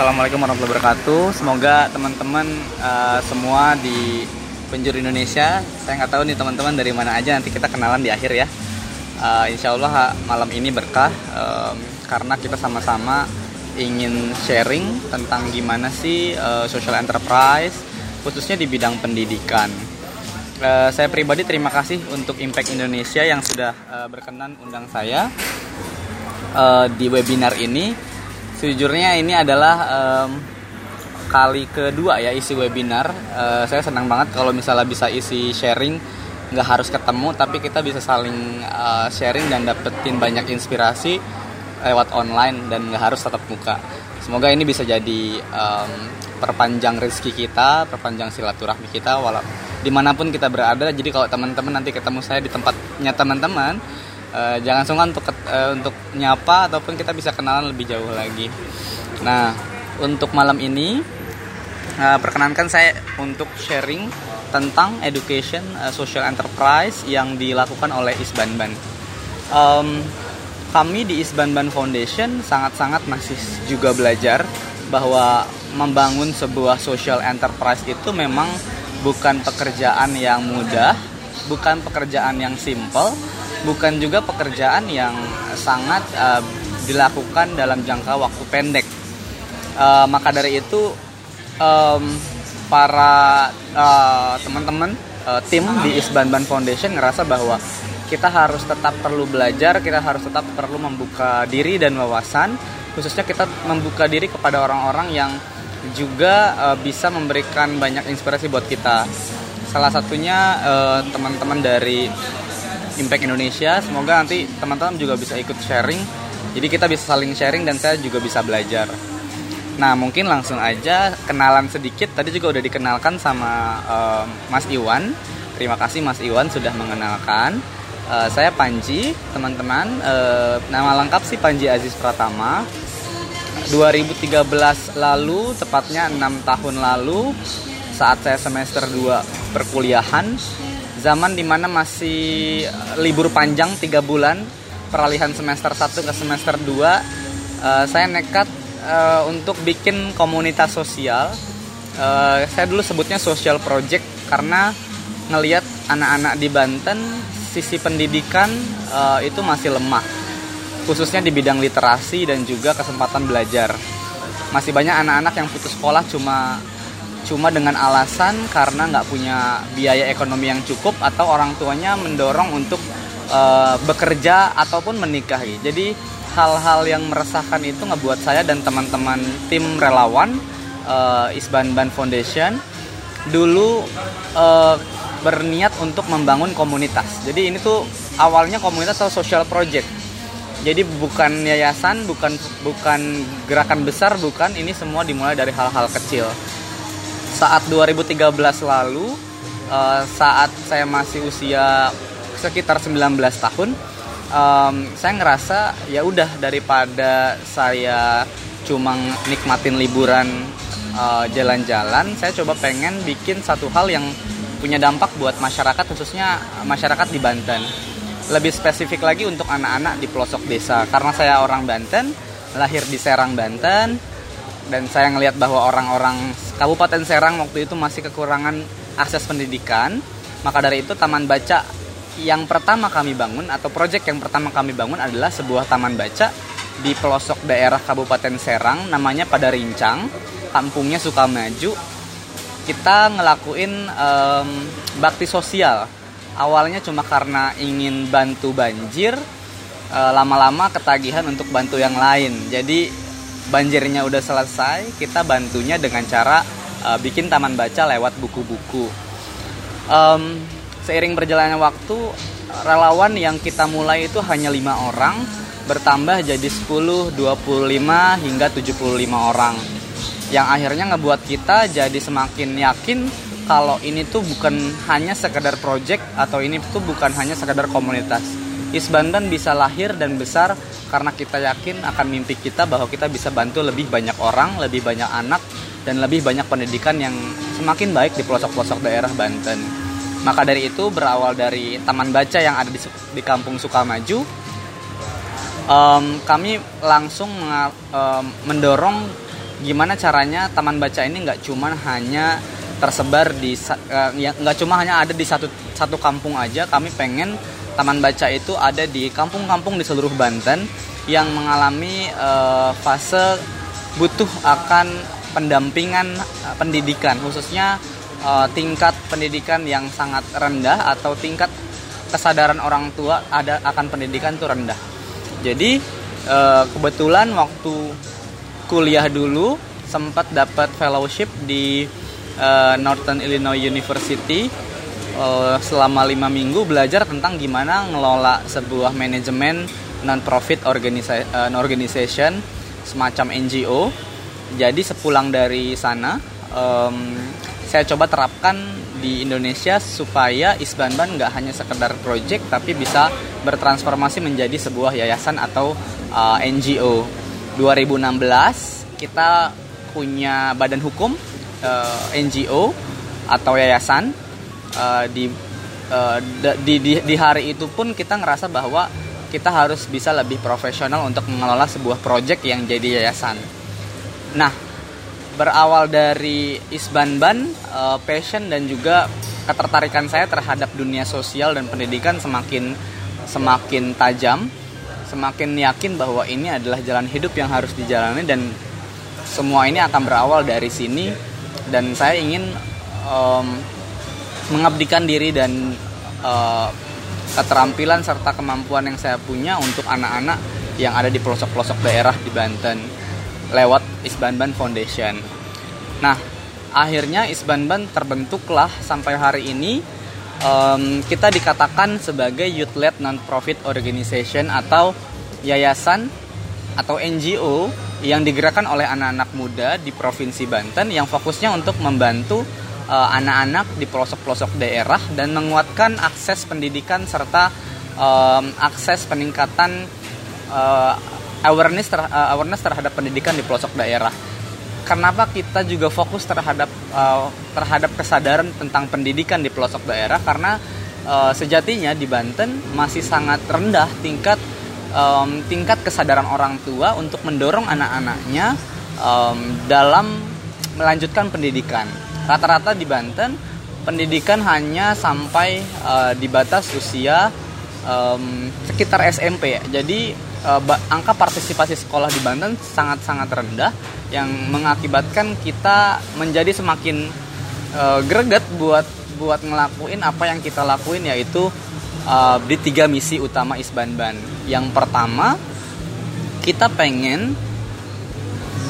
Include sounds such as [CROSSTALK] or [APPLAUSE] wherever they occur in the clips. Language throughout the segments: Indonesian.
Assalamualaikum warahmatullahi wabarakatuh. Semoga teman-teman uh, semua di penjuru Indonesia, saya nggak tahu nih teman-teman dari mana aja nanti kita kenalan di akhir ya. Uh, insya Allah malam ini berkah um, karena kita sama-sama ingin sharing tentang gimana sih uh, social enterprise khususnya di bidang pendidikan. Uh, saya pribadi terima kasih untuk Impact Indonesia yang sudah uh, berkenan undang saya uh, di webinar ini sejujurnya ini adalah um, kali kedua ya isi webinar. Uh, saya senang banget kalau misalnya bisa isi sharing. Nggak harus ketemu tapi kita bisa saling uh, sharing dan dapetin banyak inspirasi lewat online dan nggak harus tatap muka. Semoga ini bisa jadi um, perpanjang rezeki kita perpanjang silaturahmi kita walau di mana pun kita berada. Jadi kalau teman-teman nanti ketemu saya di tempatnya teman-teman uh, jangan sungkan untuk uh, untuk nyapa ataupun kita bisa kenalan lebih jauh lagi. Nah, untuk malam ini uh, perkenankan saya untuk sharing tentang education uh, social enterprise yang dilakukan oleh Isbanban. Um, kami di Isbanban Foundation sangat-sangat masih juga belajar bahwa membangun sebuah social enterprise itu memang bukan pekerjaan yang mudah, bukan pekerjaan yang simple, bukan juga pekerjaan yang sangat uh, dilakukan dalam jangka waktu pendek. Uh, maka dari itu um, para uh, teman-teman uh, tim di Isbanban Foundation ngerasa bahwa kita harus tetap perlu belajar, kita harus tetap perlu membuka diri dan wawasan, khususnya kita membuka diri kepada orang-orang yang juga uh, bisa memberikan banyak inspirasi buat kita. Salah satunya teman-teman uh, dari Impact Indonesia. Semoga nanti teman-teman juga bisa ikut sharing. Jadi kita bisa saling sharing dan saya juga bisa belajar. Nah mungkin langsung aja kenalan sedikit. Tadi juga udah dikenalkan sama uh, Mas Iwan. Terima kasih Mas Iwan sudah mengenalkan. Uh, saya Panji, teman-teman. Uh, nama lengkap sih Panji Aziz Pratama. 2013 lalu, tepatnya enam tahun lalu, saat saya semester 2 perkuliahan, zaman di mana masih eh, libur panjang tiga bulan peralihan semester 1 ke semester 2 uh, eh, saya nekat uh, untuk bikin komunitas sosial. Uh, saya dulu sebutnya social project karena ngelihat anak-anak di Banten sisi pendidikan uh, itu masih lemah. Khususnya di bidang literasi dan juga kesempatan belajar. Masih banyak anak-anak yang putus sekolah cuma cuma dengan alasan karena nggak punya biaya ekonomi yang cukup atau orang tuanya mendorong untuk uh, bekerja ataupun menikahi. Jadi hal-hal yang meresahkan itu ngebuat saya dan teman-teman tim relawan uh, Isban Ban Foundation dulu uh, berniat untuk membangun komunitas. Jadi ini tuh awalnya komunitas atau social project. Jadi bukan yayasan, bukan bukan gerakan besar, bukan. Ini semua dimulai dari hal-hal kecil saat 2013 lalu uh, saat saya masih usia sekitar 19 tahun um, saya ngerasa ya udah daripada saya cuma nikmatin liburan eh, jalan-jalan saya coba pengen bikin satu hal yang punya dampak buat masyarakat khususnya masyarakat di Banten. Lebih spesifik lagi untuk anak-anak di pelosok desa. Karena saya orang Banten lahir di Serang Banten dan saya ngelihat bahwa orang-orang Kabupaten Serang waktu itu masih kekurangan akses pendidikan maka dari itu taman baca yang pertama kami bangun atau proyek yang pertama kami bangun adalah sebuah taman baca di pelosok daerah Kabupaten Serang namanya pada Rincang kampungnya Sukamaju. Kita ngelakuin um, bakti sosial. Awalnya cuma karena ingin bantu banjir eh, lama-lama ketagihan untuk bantu yang lain. Jadi banjirnya udah selesai kita bantunya dengan cara uh, bikin taman baca lewat buku-buku. Um, seiring berjalannya waktu relawan yang kita mulai itu hanya lima orang bertambah jadi 10, 25 hingga 75 orang. Yang akhirnya ngebuat kita jadi semakin yakin kalau ini tuh bukan hanya sekedar project atau ini tuh bukan hanya sekedar komunitas. Isbandan bisa lahir dan besar karena kita yakin akan mimpi kita bahwa kita bisa bantu lebih banyak orang, lebih banyak anak, dan lebih banyak pendidikan yang semakin baik di pelosok-pelosok daerah Banten. Maka dari itu berawal dari taman baca yang ada di, di kampung Sukamaju, um, kami langsung um, mendorong gimana caranya taman baca ini nggak cuma hanya tersebar di uh, ya cuma hanya ada di satu satu kampung aja kami pengen taman baca itu ada di kampung-kampung di seluruh Banten yang mengalami uh, fase butuh akan pendampingan uh, pendidikan khususnya uh, tingkat pendidikan yang sangat rendah atau tingkat kesadaran orang tua ada akan pendidikan itu rendah. Jadi uh, kebetulan waktu kuliah dulu sempat dapat fellowship di uh, Northern Illinois University uh, selama lima minggu belajar tentang gimana ngelola sebuah manajemen non-profit organisa uh, organization semacam NGO. Jadi sepulang dari sana, um, saya coba terapkan di Indonesia supaya Isbanban nggak hanya sekedar project tapi bisa bertransformasi menjadi sebuah yayasan atau uh, NGO 2016 kita punya badan hukum uh, eh, NGO atau yayasan uh, di, uh, di di di hari itu pun kita ngerasa bahwa kita harus bisa lebih profesional untuk mengelola sebuah proyek yang jadi yayasan. Nah, berawal dari Isbanban, uh, passion dan juga ketertarikan saya terhadap dunia sosial dan pendidikan semakin semakin tajam semakin yakin bahwa ini adalah jalan hidup yang harus dijalani dan semua ini akan berawal dari sini dan saya ingin um, mengabdikan diri dan uh, keterampilan serta kemampuan yang saya punya untuk anak-anak yang ada di pelosok-pelosok daerah di Banten lewat Isbanban Foundation. Nah, akhirnya Isbanban terbentuklah sampai hari ini um, kita dikatakan sebagai youth led non-profit organization atau yayasan atau NGO yang digerakkan oleh anak-anak muda di Provinsi Banten yang fokusnya untuk membantu uh, anak-anak di pelosok-pelosok daerah dan menguatkan akses pendidikan serta um, akses peningkatan uh, awareness ter, uh, awareness terhadap pendidikan di pelosok daerah kenapa kita juga fokus terhadap uh, terhadap kesadaran tentang pendidikan di pelosok daerah karena uh, sejatinya di Banten masih sangat rendah tingkat um, tingkat kesadaran orang tua untuk mendorong anak-anaknya um, dalam melanjutkan pendidikan. Rata-rata di Banten pendidikan hanya sampai uh, di batas usia um, sekitar SMP. Jadi uh, angka partisipasi sekolah di Banten sangat-sangat rendah yang mengakibatkan kita menjadi semakin uh, greget buat buat ngelakuin apa yang kita lakuin yaitu uh, di tiga misi utama Isbanban. Yang pertama kita pengen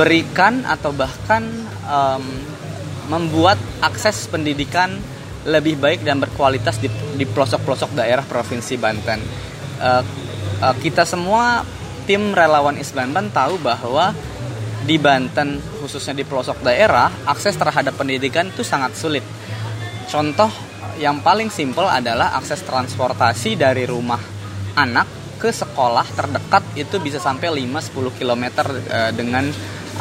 berikan atau bahkan um, membuat akses pendidikan lebih baik dan berkualitas di, di pelosok-pelosok daerah provinsi Banten. Uh, uh, kita semua tim relawan Isbanban tahu bahwa di Banten khususnya di pelosok daerah akses terhadap pendidikan itu sangat sulit. Contoh yang paling simpel adalah akses transportasi dari rumah anak ke sekolah terdekat itu bisa sampai 5-10 km dengan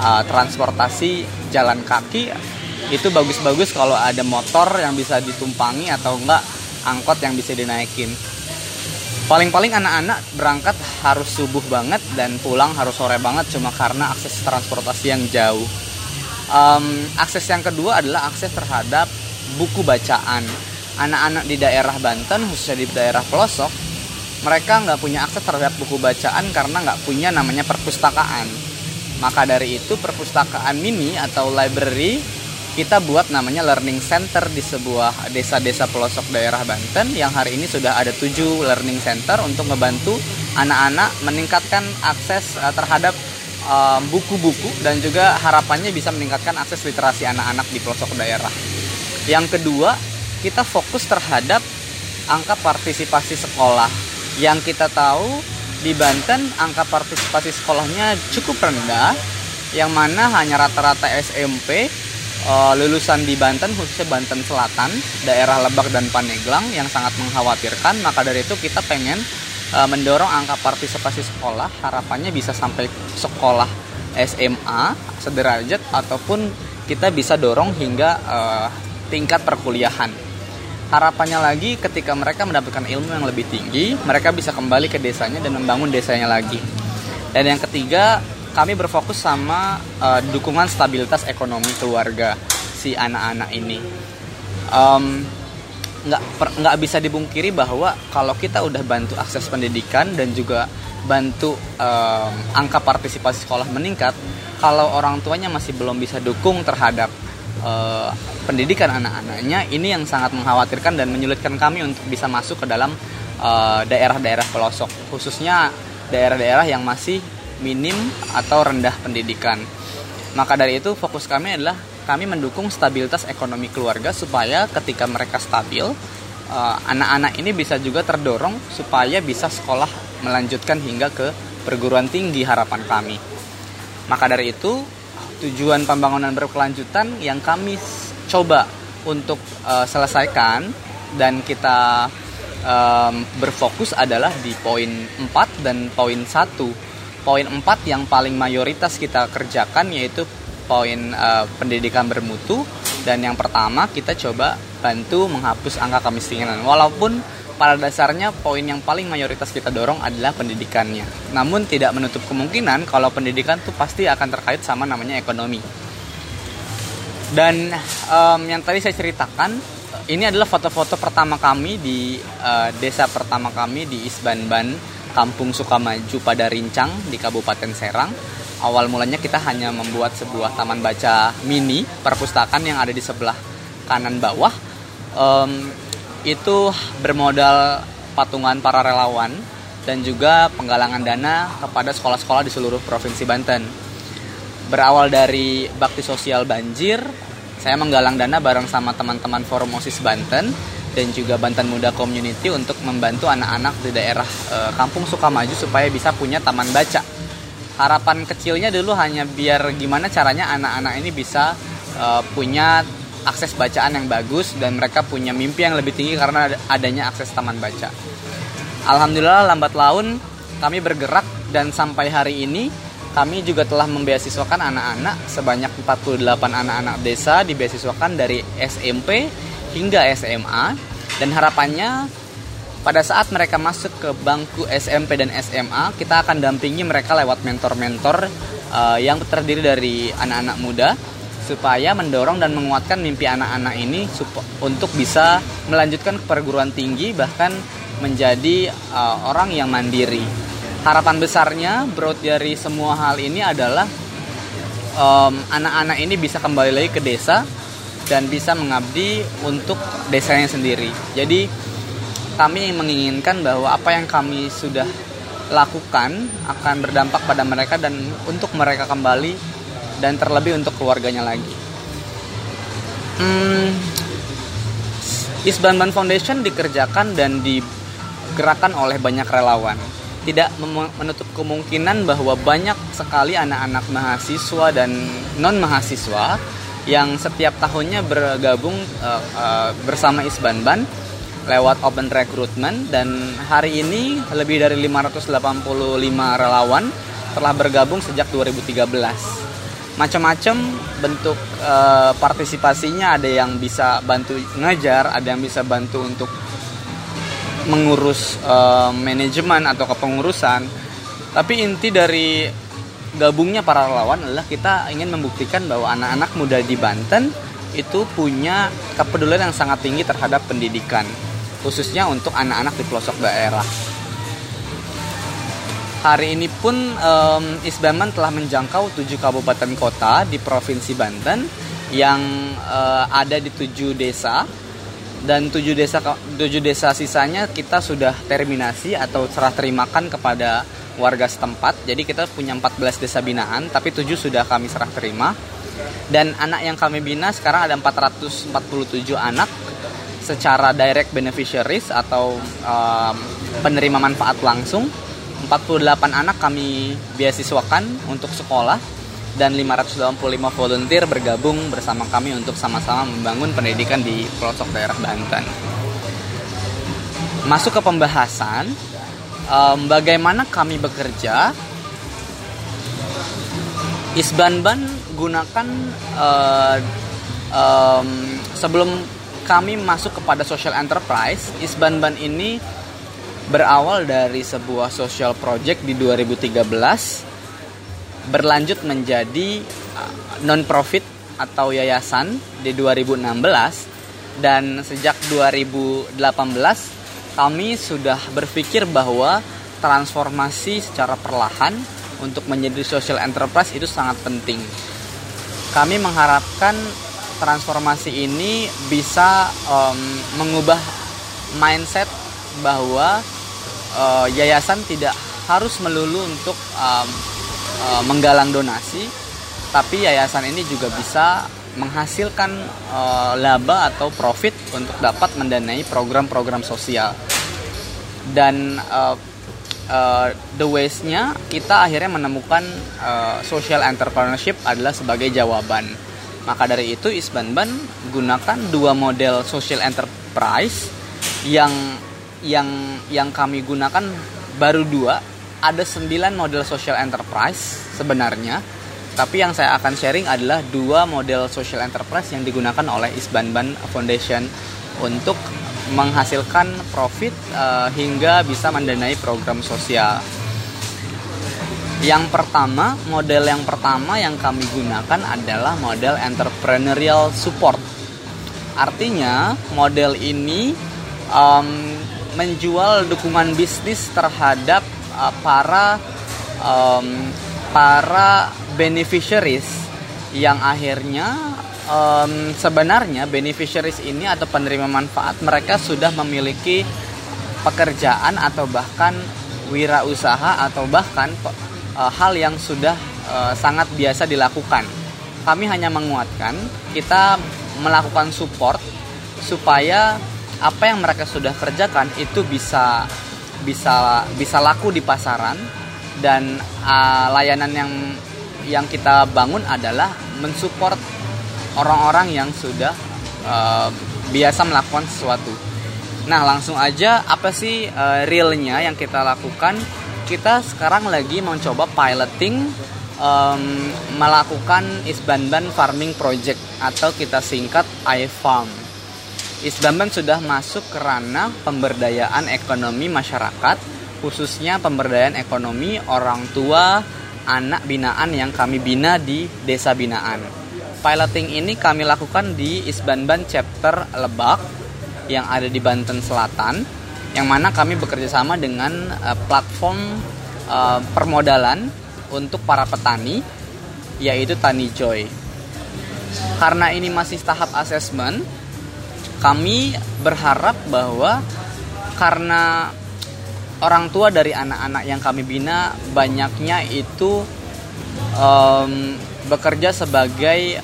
uh, transportasi jalan kaki itu bagus-bagus kalau ada motor yang bisa ditumpangi atau enggak angkot yang bisa dinaikin paling-paling anak-anak berangkat harus subuh banget dan pulang harus sore banget cuma karena akses transportasi yang jauh. Um, akses yang kedua adalah akses terhadap buku bacaan. Anak-anak di daerah Banten, khususnya di daerah pelosok, mereka nggak punya akses terhadap buku bacaan karena nggak punya namanya perpustakaan. Maka dari itu perpustakaan mini atau library kita buat namanya learning center di sebuah desa-desa pelosok daerah Banten yang hari ini sudah ada tujuh learning center untuk membantu anak-anak meningkatkan akses uh, terhadap eh, buku-buku uh, dan juga harapannya bisa meningkatkan akses literasi anak-anak di pelosok daerah. Yang kedua, kita fokus terhadap angka partisipasi sekolah. Yang kita tahu di Banten angka partisipasi sekolahnya cukup rendah yang mana hanya rata-rata SMP uh, lulusan di Banten khususnya Banten Selatan daerah Lebak dan Paneglang yang sangat mengkhawatirkan. Maka dari itu kita pengen uh, mendorong angka partisipasi sekolah. Harapannya bisa sampai sekolah SMA sederajat ataupun kita bisa dorong hingga uh, tingkat perkuliahan. Harapannya lagi ketika mereka mendapatkan ilmu yang lebih tinggi mereka bisa kembali ke desanya dan membangun desanya lagi. Dan yang ketiga kami berfokus sama uh, dukungan stabilitas ekonomi keluarga si anak-anak ini. Nggak nggak bisa dibungkiri bahwa kalau kita udah bantu akses pendidikan dan juga bantu um, angka partisipasi sekolah meningkat, kalau orang tuanya masih belum bisa dukung terhadap uh, pendidikan anak-anaknya, ini yang sangat mengkhawatirkan dan menyulitkan kami untuk bisa masuk ke dalam daerah-daerah uh, daerah -daerah pelosok, khususnya daerah-daerah yang masih minim atau rendah pendidikan. Maka dari itu fokus kami adalah kami mendukung stabilitas ekonomi keluarga supaya ketika mereka stabil, eh, anak-anak ini bisa juga terdorong supaya bisa sekolah melanjutkan hingga ke perguruan tinggi harapan kami. Maka dari itu tujuan pembangunan berkelanjutan yang kami coba untuk uh, selesaikan dan kita um, berfokus adalah di poin 4 dan poin 1 poin 4 yang paling mayoritas kita kerjakan yaitu poin uh, pendidikan bermutu. Dan yang pertama kita coba bantu menghapus angka kemiskinan. Walaupun pada dasarnya poin yang paling mayoritas kita dorong adalah pendidikannya. Namun tidak menutup kemungkinan kalau pendidikan itu pasti akan terkait sama namanya ekonomi. Dan um, yang tadi saya ceritakan ini adalah foto-foto pertama kami di uh, desa pertama kami di Isbanban Kampung Sukamaju pada Rincang di Kabupaten Serang. Awal mulanya kita hanya membuat sebuah taman baca mini perpustakaan yang ada di sebelah kanan bawah. Um, itu bermodal patungan para relawan dan juga penggalangan dana kepada sekolah-sekolah di seluruh provinsi Banten. Berawal dari bakti sosial banjir, saya menggalang dana bareng sama teman-teman Forum OSIS Banten dan juga Banten Muda Community untuk membantu anak-anak di daerah e, Kampung Sukamaju supaya bisa punya taman baca. Harapan kecilnya dulu hanya biar gimana caranya anak-anak ini bisa e, punya akses bacaan yang bagus dan mereka punya mimpi yang lebih tinggi karena adanya akses taman baca. Alhamdulillah lambat laun kami bergerak dan sampai hari ini kami juga telah membeasiswakan anak-anak sebanyak 48 anak-anak desa dibeasiswakan dari SMP hingga SMA dan harapannya pada saat mereka masuk ke bangku SMP dan SMA kita akan dampingi mereka lewat mentor-mentor uh, yang terdiri dari anak-anak muda supaya mendorong dan menguatkan mimpi anak-anak ini untuk bisa melanjutkan ke perguruan tinggi bahkan menjadi uh, orang yang mandiri. Harapan besarnya broad dari semua hal ini adalah anak-anak um, ini bisa kembali lagi ke desa dan bisa mengabdi untuk desanya sendiri. Jadi kami menginginkan bahwa apa yang kami sudah lakukan akan berdampak pada mereka dan untuk mereka kembali dan terlebih untuk keluarganya lagi. Hmm, Isbanban Foundation dikerjakan dan digerakkan oleh banyak relawan. Tidak menutup kemungkinan bahwa banyak sekali anak-anak mahasiswa dan non mahasiswa yang setiap tahunnya bergabung uh, uh, bersama Isbanban lewat open recruitment dan hari ini lebih dari 585 relawan telah bergabung sejak 2013. Macam-macam bentuk uh, partisipasinya ada yang bisa bantu ngajar, ada yang bisa bantu untuk mengurus uh, manajemen atau kepengurusan. Tapi inti dari gabungnya para relawan adalah kita ingin membuktikan bahwa anak-anak muda di Banten itu punya kepedulian yang sangat tinggi terhadap pendidikan khususnya untuk anak-anak di pelosok daerah. Hari ini pun um, Isbaman telah menjangkau tujuh kabupaten kota di Provinsi Banten yang uh, ada di tujuh desa dan tujuh desa tujuh desa sisanya kita sudah terminasi atau serah terimakan kepada warga setempat. Jadi kita punya 14 desa binaan, tapi 7 sudah kami serah terima. Dan anak yang kami bina sekarang ada 447 anak secara direct beneficiaries atau um, penerima manfaat langsung. 48 anak kami beasiswakan untuk sekolah dan 585 volunteer bergabung bersama kami untuk sama-sama membangun pendidikan di pelosok daerah Banten. Masuk ke pembahasan, um, bagaimana kami bekerja? Isbanban gunakan uh, um, sebelum kami masuk kepada social enterprise Isbanban ini berawal dari sebuah social project di 2013 berlanjut menjadi uh, non profit atau yayasan di 2016 dan sejak 2018 kami sudah berpikir bahwa transformasi secara perlahan untuk menjadi social enterprise itu sangat penting. Kami mengharapkan transformasi ini bisa um, mengubah mindset bahwa uh, yayasan tidak harus melulu untuk um, uh, menggalang donasi, tapi yayasan ini juga bisa menghasilkan uh, laba atau profit untuk dapat mendanai program-program sosial. Dan uh, uh, the ways-nya kita akhirnya menemukan uh, social entrepreneurship adalah sebagai jawaban. Maka dari itu Isbanban gunakan dua model social enterprise yang yang yang kami gunakan baru dua. Ada sembilan model social enterprise sebenarnya tapi yang saya akan sharing adalah dua model social enterprise yang digunakan oleh Isbanban Foundation untuk menghasilkan profit uh, hingga bisa mendanai program sosial. Yang pertama, model yang pertama yang kami gunakan adalah model entrepreneurial support. Artinya, model ini um, menjual dukungan bisnis terhadap uh, para um, para beneficiaries yang akhirnya um, sebenarnya beneficiaries ini atau penerima manfaat mereka sudah memiliki pekerjaan atau bahkan wirausaha atau bahkan uh, hal yang sudah uh, sangat biasa dilakukan. Kami hanya menguatkan kita melakukan support supaya apa yang mereka sudah kerjakan itu bisa bisa bisa laku di pasaran dan uh, layanan yang yang kita bangun adalah mensupport orang-orang yang sudah uh, biasa melakukan sesuatu. Nah, langsung aja apa sih uh, realnya yang kita lakukan? Kita sekarang lagi mencoba piloting um, melakukan Isbanban Farming Project atau kita singkat iFarm. Isbanban sudah masuk ke ranah pemberdayaan ekonomi masyarakat, khususnya pemberdayaan ekonomi orang tua anak binaan yang kami bina di desa binaan piloting ini kami lakukan di Isbanban chapter Lebak yang ada di Banten Selatan yang mana kami bekerja sama dengan uh, platform uh, permodalan untuk para petani yaitu Tani Joy. Karena ini masih tahap asesmen, kami berharap bahwa karena orang tua dari anak-anak yang kami bina banyaknya itu um, bekerja sebagai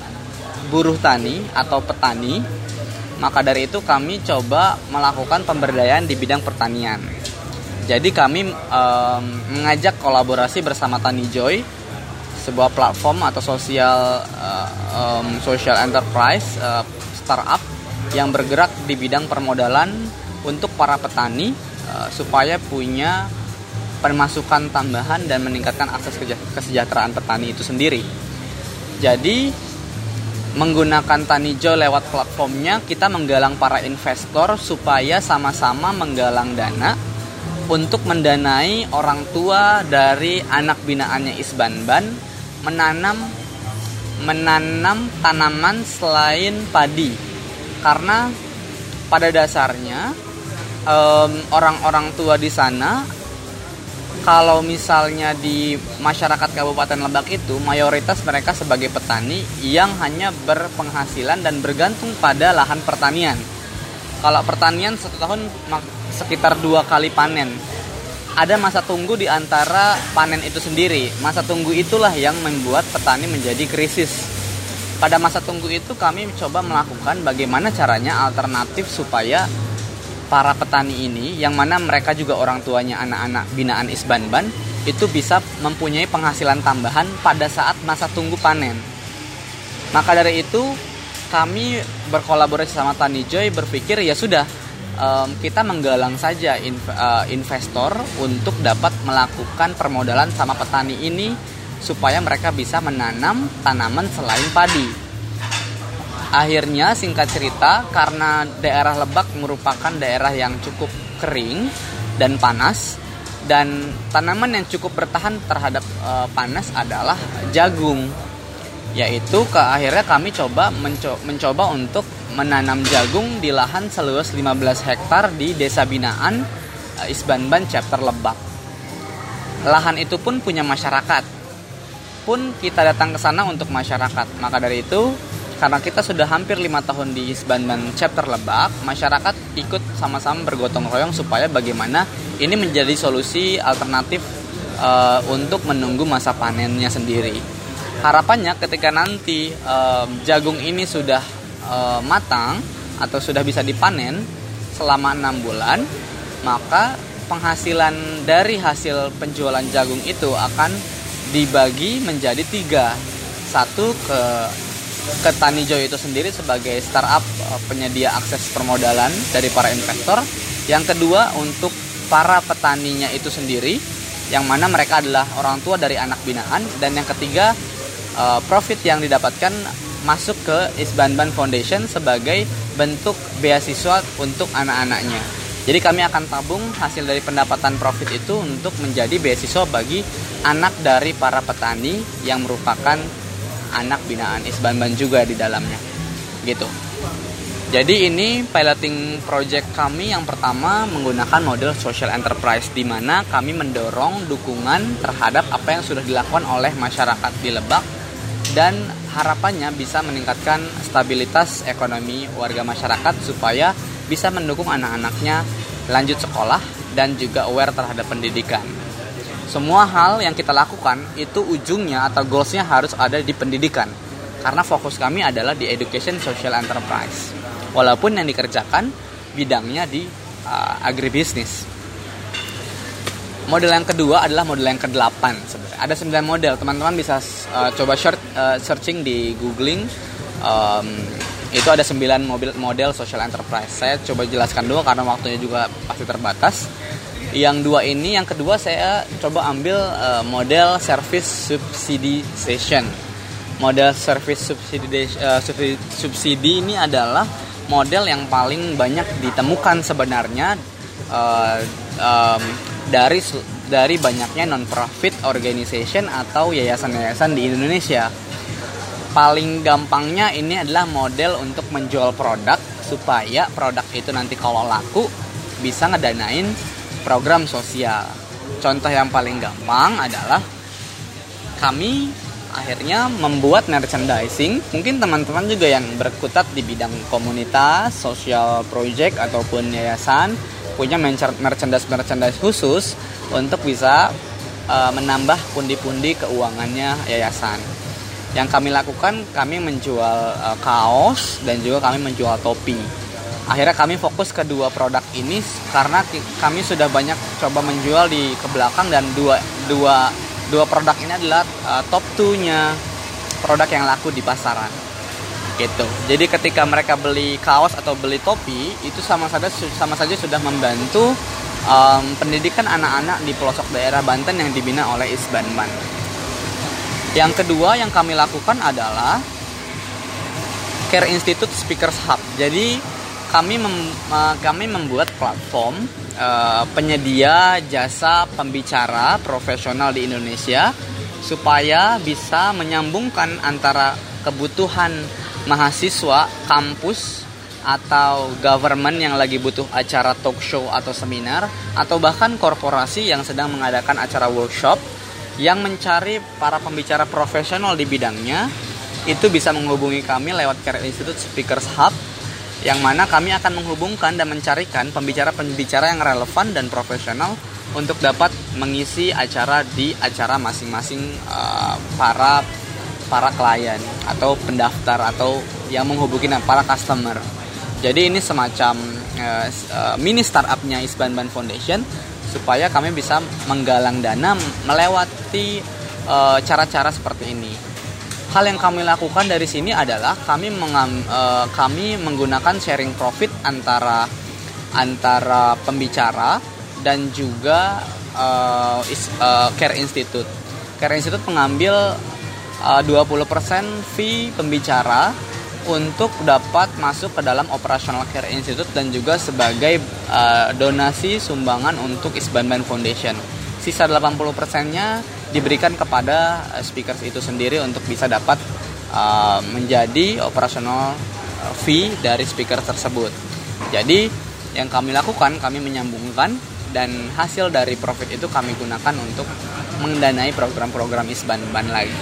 buruh tani atau petani, maka dari itu kami coba melakukan pemberdayaan di bidang pertanian. Jadi kami um, mengajak kolaborasi bersama Tani Joy, sebuah platform atau sosial uh, um, social enterprise uh, startup yang bergerak di bidang permodalan untuk para petani uh, supaya punya pemasukan tambahan dan meningkatkan akses kesejahteraan petani itu sendiri. Jadi menggunakan Tanijo lewat platformnya kita menggalang para investor supaya sama-sama menggalang dana untuk mendanai orang tua dari anak binaannya Isbanban menanam menanam tanaman selain padi karena pada dasarnya orang-orang um, tua di sana kalau misalnya di masyarakat Kabupaten Lebak itu mayoritas mereka sebagai petani yang hanya berpenghasilan dan bergantung pada lahan pertanian. Kalau pertanian satu tahun sekitar dua kali panen. Ada masa tunggu di antara panen itu sendiri. Masa tunggu itulah yang membuat petani menjadi krisis. Pada masa tunggu itu kami coba melakukan bagaimana caranya alternatif supaya para petani ini yang mana mereka juga orang tuanya anak-anak binaan Isbanban itu bisa mempunyai penghasilan tambahan pada saat masa tunggu panen. Maka dari itu kami berkolaborasi sama Tani Joy berpikir ya sudah um, kita menggalang saja in, uh, investor untuk dapat melakukan permodalan sama petani ini supaya mereka bisa menanam tanaman selain padi akhirnya singkat cerita karena daerah Lebak merupakan daerah yang cukup kering dan panas dan tanaman yang cukup bertahan terhadap uh, panas adalah jagung yaitu ke akhirnya kami coba menco mencoba untuk menanam jagung di lahan seluas 15 hektar di Desa Binaan uh, Isbanban chapter Lebak. Lahan itu pun punya masyarakat. Pun kita datang ke sana untuk masyarakat. Maka dari itu karena kita sudah hampir lima tahun di Isbanban chapter Lebak, masyarakat ikut sama-sama bergotong royong supaya bagaimana ini menjadi solusi alternatif uh, untuk menunggu masa panennya sendiri. Harapannya ketika nanti uh, jagung ini sudah uh, matang atau sudah bisa dipanen selama enam bulan, maka penghasilan dari hasil penjualan jagung itu akan dibagi menjadi tiga. Satu ke ke Tanijo itu sendiri sebagai startup eh, penyedia akses permodalan dari para investor. Yang kedua untuk para petaninya itu sendiri yang mana mereka adalah orang tua dari anak binaan dan yang ketiga eh, profit yang didapatkan masuk ke Isbanban Foundation sebagai bentuk beasiswa untuk anak-anaknya. Jadi kami akan tabung hasil dari pendapatan profit itu untuk menjadi beasiswa bagi anak dari para petani yang merupakan anak binaan Isbanban juga di dalamnya gitu. Jadi ini piloting project kami yang pertama menggunakan model social enterprise di mana kami mendorong dukungan terhadap apa yang sudah dilakukan oleh masyarakat di Lebak dan harapannya bisa meningkatkan stabilitas ekonomi warga masyarakat supaya bisa mendukung anak-anaknya lanjut sekolah dan juga aware terhadap pendidikan semua hal yang kita lakukan itu ujungnya atau goalsnya harus ada di pendidikan. Karena fokus kami adalah di education social enterprise. Walaupun yang dikerjakan bidangnya di uh, agribisnis. Model yang kedua adalah model yang ke-8 sebenarnya. Ada 9 model. Teman-teman bisa uh, coba short uh, searching di googling. Um, itu ada 9 mobil model social enterprise. Saya coba jelaskan dulu karena waktunya juga pasti terbatas yang dua ini yang kedua saya coba ambil uh, model service subsidization. Model service subsidi uh, subsidi ini adalah model yang paling banyak ditemukan sebenarnya uh, um, dari dari banyaknya non profit organization atau yayasan-yayasan di Indonesia. Paling gampangnya ini adalah model untuk menjual produk supaya produk itu nanti kalau laku bisa ngedanain program sosial. Contoh yang paling gampang adalah kami akhirnya membuat merchandising. Mungkin teman-teman juga yang berkutat di bidang komunitas, social project ataupun yayasan punya merchandise-merchandise khusus untuk bisa uh, menambah pundi-pundi keuangannya yayasan. Yang kami lakukan, kami menjual uh, kaos dan juga kami menjual topi akhirnya kami fokus ke dua produk ini karena kami sudah banyak coba menjual di ke belakang dan dua dua dua produk ini adalah uh, top 2-nya produk yang laku di pasaran. Gitu. Jadi ketika mereka beli kaos atau beli topi itu sama saja sama saja sudah membantu um, pendidikan anak-anak di pelosok daerah Banten yang dibina oleh Isbanman yang kedua yang kami lakukan adalah Care Institute Speakers Hub. Jadi kami mem, kami membuat platform uh, penyedia jasa pembicara profesional di Indonesia supaya bisa menyambungkan antara kebutuhan mahasiswa kampus atau government yang lagi butuh acara talk show atau seminar atau bahkan korporasi yang sedang mengadakan acara workshop yang mencari para pembicara profesional di bidangnya. Itu bisa menghubungi kami lewat Care Institute Speakers Hub yang mana kami akan menghubungkan dan mencarikan pembicara-pembicara yang relevan dan profesional untuk dapat mengisi acara di acara masing-masing uh, para para klien atau pendaftar atau yang menghubungi para customer. Jadi ini semacam uh, mini startupnya Isbanban Foundation supaya kami bisa menggalang dana melewati cara-cara uh, seperti ini hal yang kami lakukan dari sini adalah kami mengam, uh, kami menggunakan sharing profit antara antara pembicara dan juga uh, is, uh, Care Institute. Care Institute mengambil uh, 20% fee pembicara untuk dapat masuk ke dalam operasional Care Institute dan juga sebagai donasi sumbangan untuk Isbanban Foundation sisa 80%-nya diberikan kepada uh, speakers itu sendiri untuk bisa dapat uh, menjadi operasional uh, fee dari speaker tersebut. Jadi yang kami lakukan kami menyambungkan dan hasil dari profit itu kami gunakan untuk mendanai program-program isban ban lagi.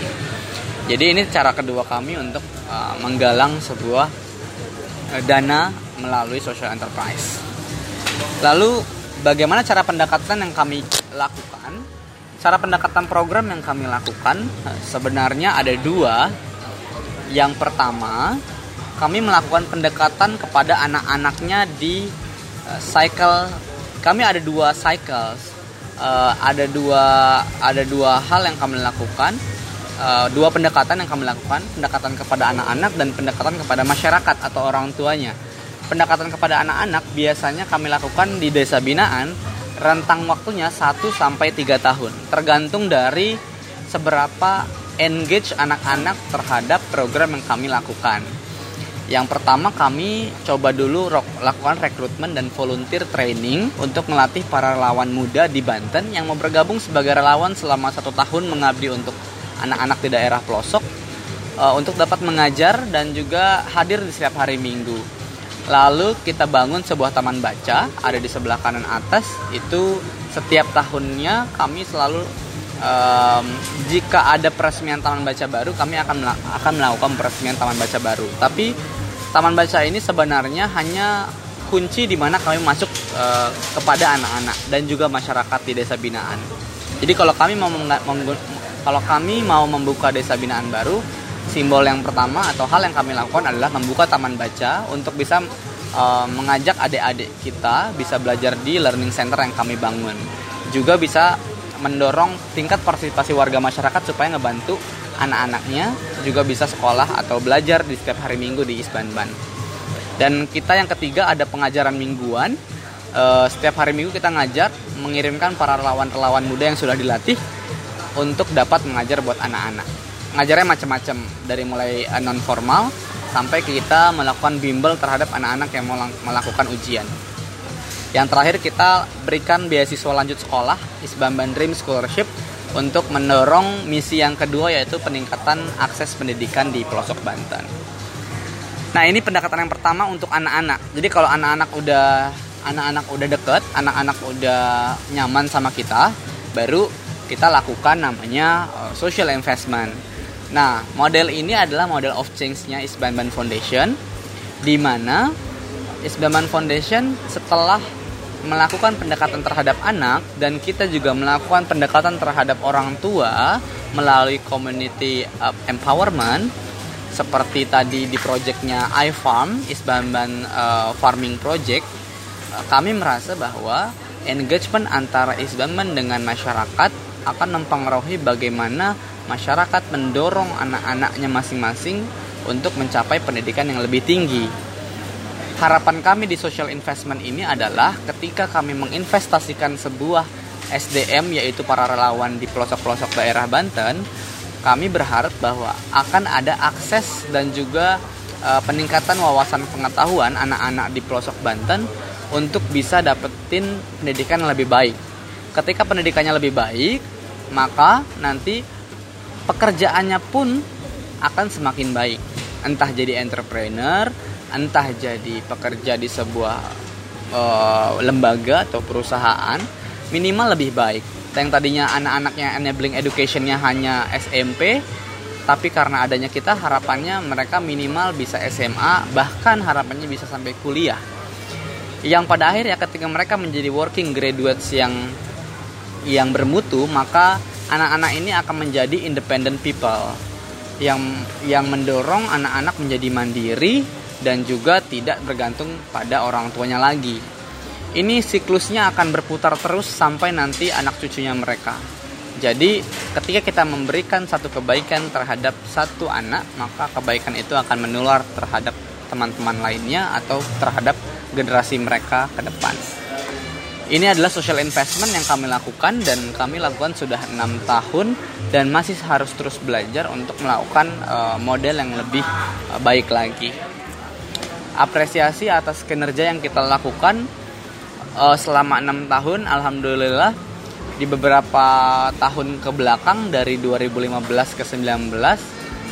Jadi ini cara kedua kami untuk uh, menggalang sebuah uh, dana melalui social enterprise. Lalu bagaimana cara pendekatan yang kami lakukan? Cara pendekatan program yang kami lakukan uh, sebenarnya ada dua. Yang pertama, kami melakukan pendekatan kepada anak-anaknya di uh, cycle. Kami ada dua cycles. Uh, ada dua ada dua hal yang kami lakukan dua pendekatan yang kami lakukan, pendekatan kepada anak-anak dan pendekatan kepada masyarakat atau orang tuanya. Pendekatan kepada anak-anak biasanya kami lakukan di desa binaan rentang waktunya 1 sampai 3 tahun, tergantung dari seberapa engage anak-anak terhadap program yang kami lakukan. Yang pertama kami coba dulu lakukan rekrutmen dan volunteer training untuk melatih para relawan muda di Banten yang mau bergabung sebagai relawan selama satu tahun mengabdi untuk anak-anak di daerah pelosok uh, untuk dapat mengajar dan juga hadir di setiap hari Minggu. Lalu kita bangun sebuah taman baca ada di sebelah kanan atas itu setiap tahunnya kami selalu um, jika ada peresmian taman baca baru kami akan akan melakukan peresmian taman baca baru. Tapi taman baca ini sebenarnya hanya kunci di mana kami masuk uh, kepada anak-anak dan juga masyarakat di desa binaan. Jadi kalau kami mau kalau kami mau membuka desa binaan baru, simbol yang pertama atau hal yang kami lakukan adalah membuka taman baca untuk bisa uh, mengajak adik-adik kita bisa belajar di learning center yang kami bangun. Juga bisa mendorong tingkat partisipasi warga masyarakat supaya ngebantu anak-anaknya juga bisa sekolah atau belajar di setiap hari minggu di Isbanban. Dan kita yang ketiga ada pengajaran mingguan. Uh, setiap hari minggu kita ngajar mengirimkan para relawan-relawan muda yang sudah dilatih untuk dapat mengajar buat anak-anak. Ngajarnya macam-macam dari mulai eh, non formal sampai kita melakukan bimbel terhadap anak-anak yang mau melakukan ujian. Yang terakhir kita berikan beasiswa lanjut sekolah Isbamban Dream Scholarship untuk mendorong misi yang kedua yaitu peningkatan akses pendidikan di pelosok Banten. Nah ini pendekatan yang pertama untuk anak-anak. Jadi kalau anak-anak udah anak-anak udah deket, anak-anak udah nyaman sama kita, baru kita lakukan namanya uh, social investment. Nah, model ini adalah model of change-nya Isbanban Foundation di mana Isbanban Foundation setelah melakukan pendekatan terhadap anak dan kita juga melakukan pendekatan terhadap orang tua melalui community uh, empowerment seperti tadi di proyeknya iFarm Isbanban uh, Farming Project uh, kami merasa bahwa engagement antara Isbanban dengan masyarakat akan mempengaruhi bagaimana masyarakat mendorong anak-anaknya masing-masing untuk mencapai pendidikan yang lebih tinggi. Harapan kami di social investment ini adalah ketika kami menginvestasikan sebuah SDM yaitu para relawan di pelosok-pelosok daerah Banten, kami berharap bahwa akan ada akses dan juga uh, peningkatan wawasan pengetahuan anak-anak di pelosok Banten untuk bisa dapetin pendidikan yang lebih baik. Ketika pendidikannya lebih baik, maka nanti pekerjaannya pun akan semakin baik. Entah jadi entrepreneur, entah jadi pekerja di sebuah uh, lembaga atau perusahaan, minimal lebih baik. Yang tadinya anak-anaknya enabling educationnya hanya SMP, tapi karena adanya kita harapannya mereka minimal bisa SMA, bahkan harapannya bisa sampai kuliah. Yang pada akhirnya ketika mereka menjadi working graduates yang yang bermutu maka anak-anak ini akan menjadi independent people yang yang mendorong anak-anak menjadi mandiri dan juga tidak bergantung pada orang tuanya lagi. Ini siklusnya akan berputar terus sampai nanti anak cucunya mereka. Jadi, ketika kita memberikan satu kebaikan terhadap satu anak, maka kebaikan itu akan menular terhadap teman-teman lainnya atau terhadap generasi mereka ke depan. Ini adalah social investment yang kami lakukan dan kami lakukan sudah enam tahun dan masih harus terus belajar untuk melakukan uh, model yang lebih uh, baik lagi. Apresiasi atas kinerja yang kita lakukan uh, selama enam tahun, alhamdulillah di beberapa tahun ke belakang dari 2015 ke 19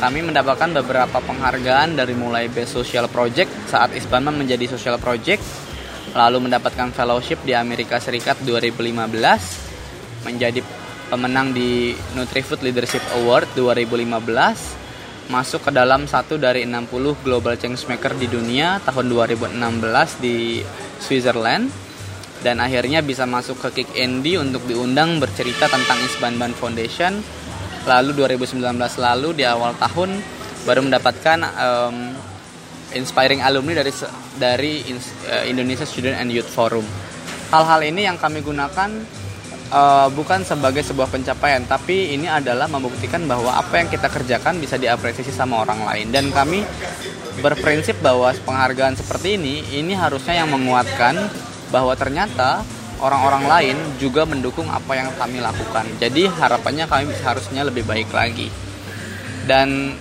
kami mendapatkan beberapa penghargaan dari mulai Best Social Project saat Isbanman menjadi Social Project lalu mendapatkan fellowship di Amerika Serikat 2015 menjadi pemenang di Nutrifood Leadership Award 2015 masuk ke dalam satu dari 60 Global Changemaker di dunia tahun 2016 di Switzerland dan akhirnya bisa masuk ke Kick Andy untuk diundang bercerita tentang Isbanban Foundation. Lalu 2019 lalu di awal tahun baru mendapatkan um, inspiring alumni dari dari uh, Indonesia Student and Youth Forum hal-hal ini yang kami gunakan uh, bukan sebagai sebuah pencapaian tapi ini adalah membuktikan bahwa apa yang kita kerjakan bisa diapresiasi sama orang lain dan kami berprinsip bahwa penghargaan seperti ini ini harusnya yang menguatkan bahwa ternyata orang-orang lain juga mendukung apa yang kami lakukan. Jadi harapannya kami harusnya lebih baik lagi. Dan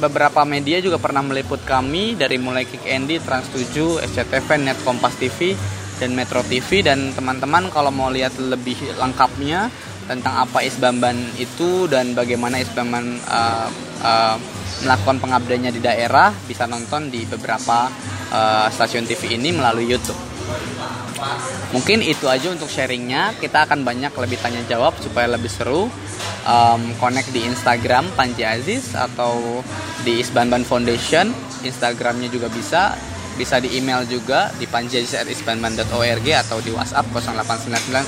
beberapa media juga pernah meliput kami dari mulai Kick Andy, Trans 7, SCTV, Net Kompas TV, dan Metro TV dan teman-teman kalau mau lihat lebih lengkapnya tentang apa Isbamban itu dan bagaimana Isbamban uh, uh, melakukan pengabdiannya di daerah bisa nonton di beberapa uh, stasiun TV ini melalui YouTube. Mungkin itu aja untuk sharingnya. Kita akan banyak lebih tanya jawab supaya lebih seru. Um, connect di Instagram Panji Aziz atau di Isbanban Foundation. Instagramnya juga bisa. Bisa di email juga di panjiaziz@isbanban.org atau di WhatsApp 0899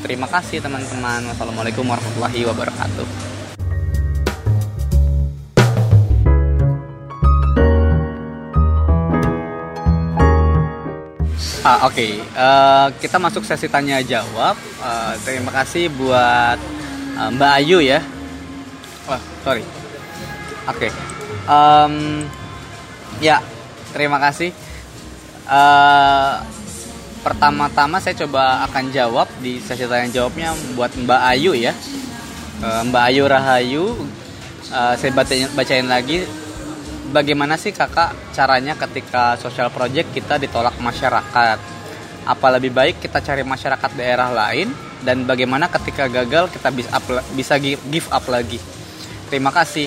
Terima kasih teman-teman. Wassalamualaikum warahmatullahi wabarakatuh. Ah, Oke, okay. uh, eh, kita masuk sesi tanya jawab. Uh, terima kasih buat uh, Mbak Ayu ya. Wah, sorry. Oke, okay. um, ya terima kasih. Uh, pertama-tama saya coba akan jawab di sesi tanya jawabnya buat Mbak Ayu ya. Uh, Mbak Ayu Rahayu, uh, saya bacain, bacain lagi bagaimana sih kakak caranya ketika social project kita ditolak masyarakat? Apa lebih baik kita cari masyarakat daerah lain dan bagaimana ketika gagal kita bisa bisa give up lagi? Terima kasih.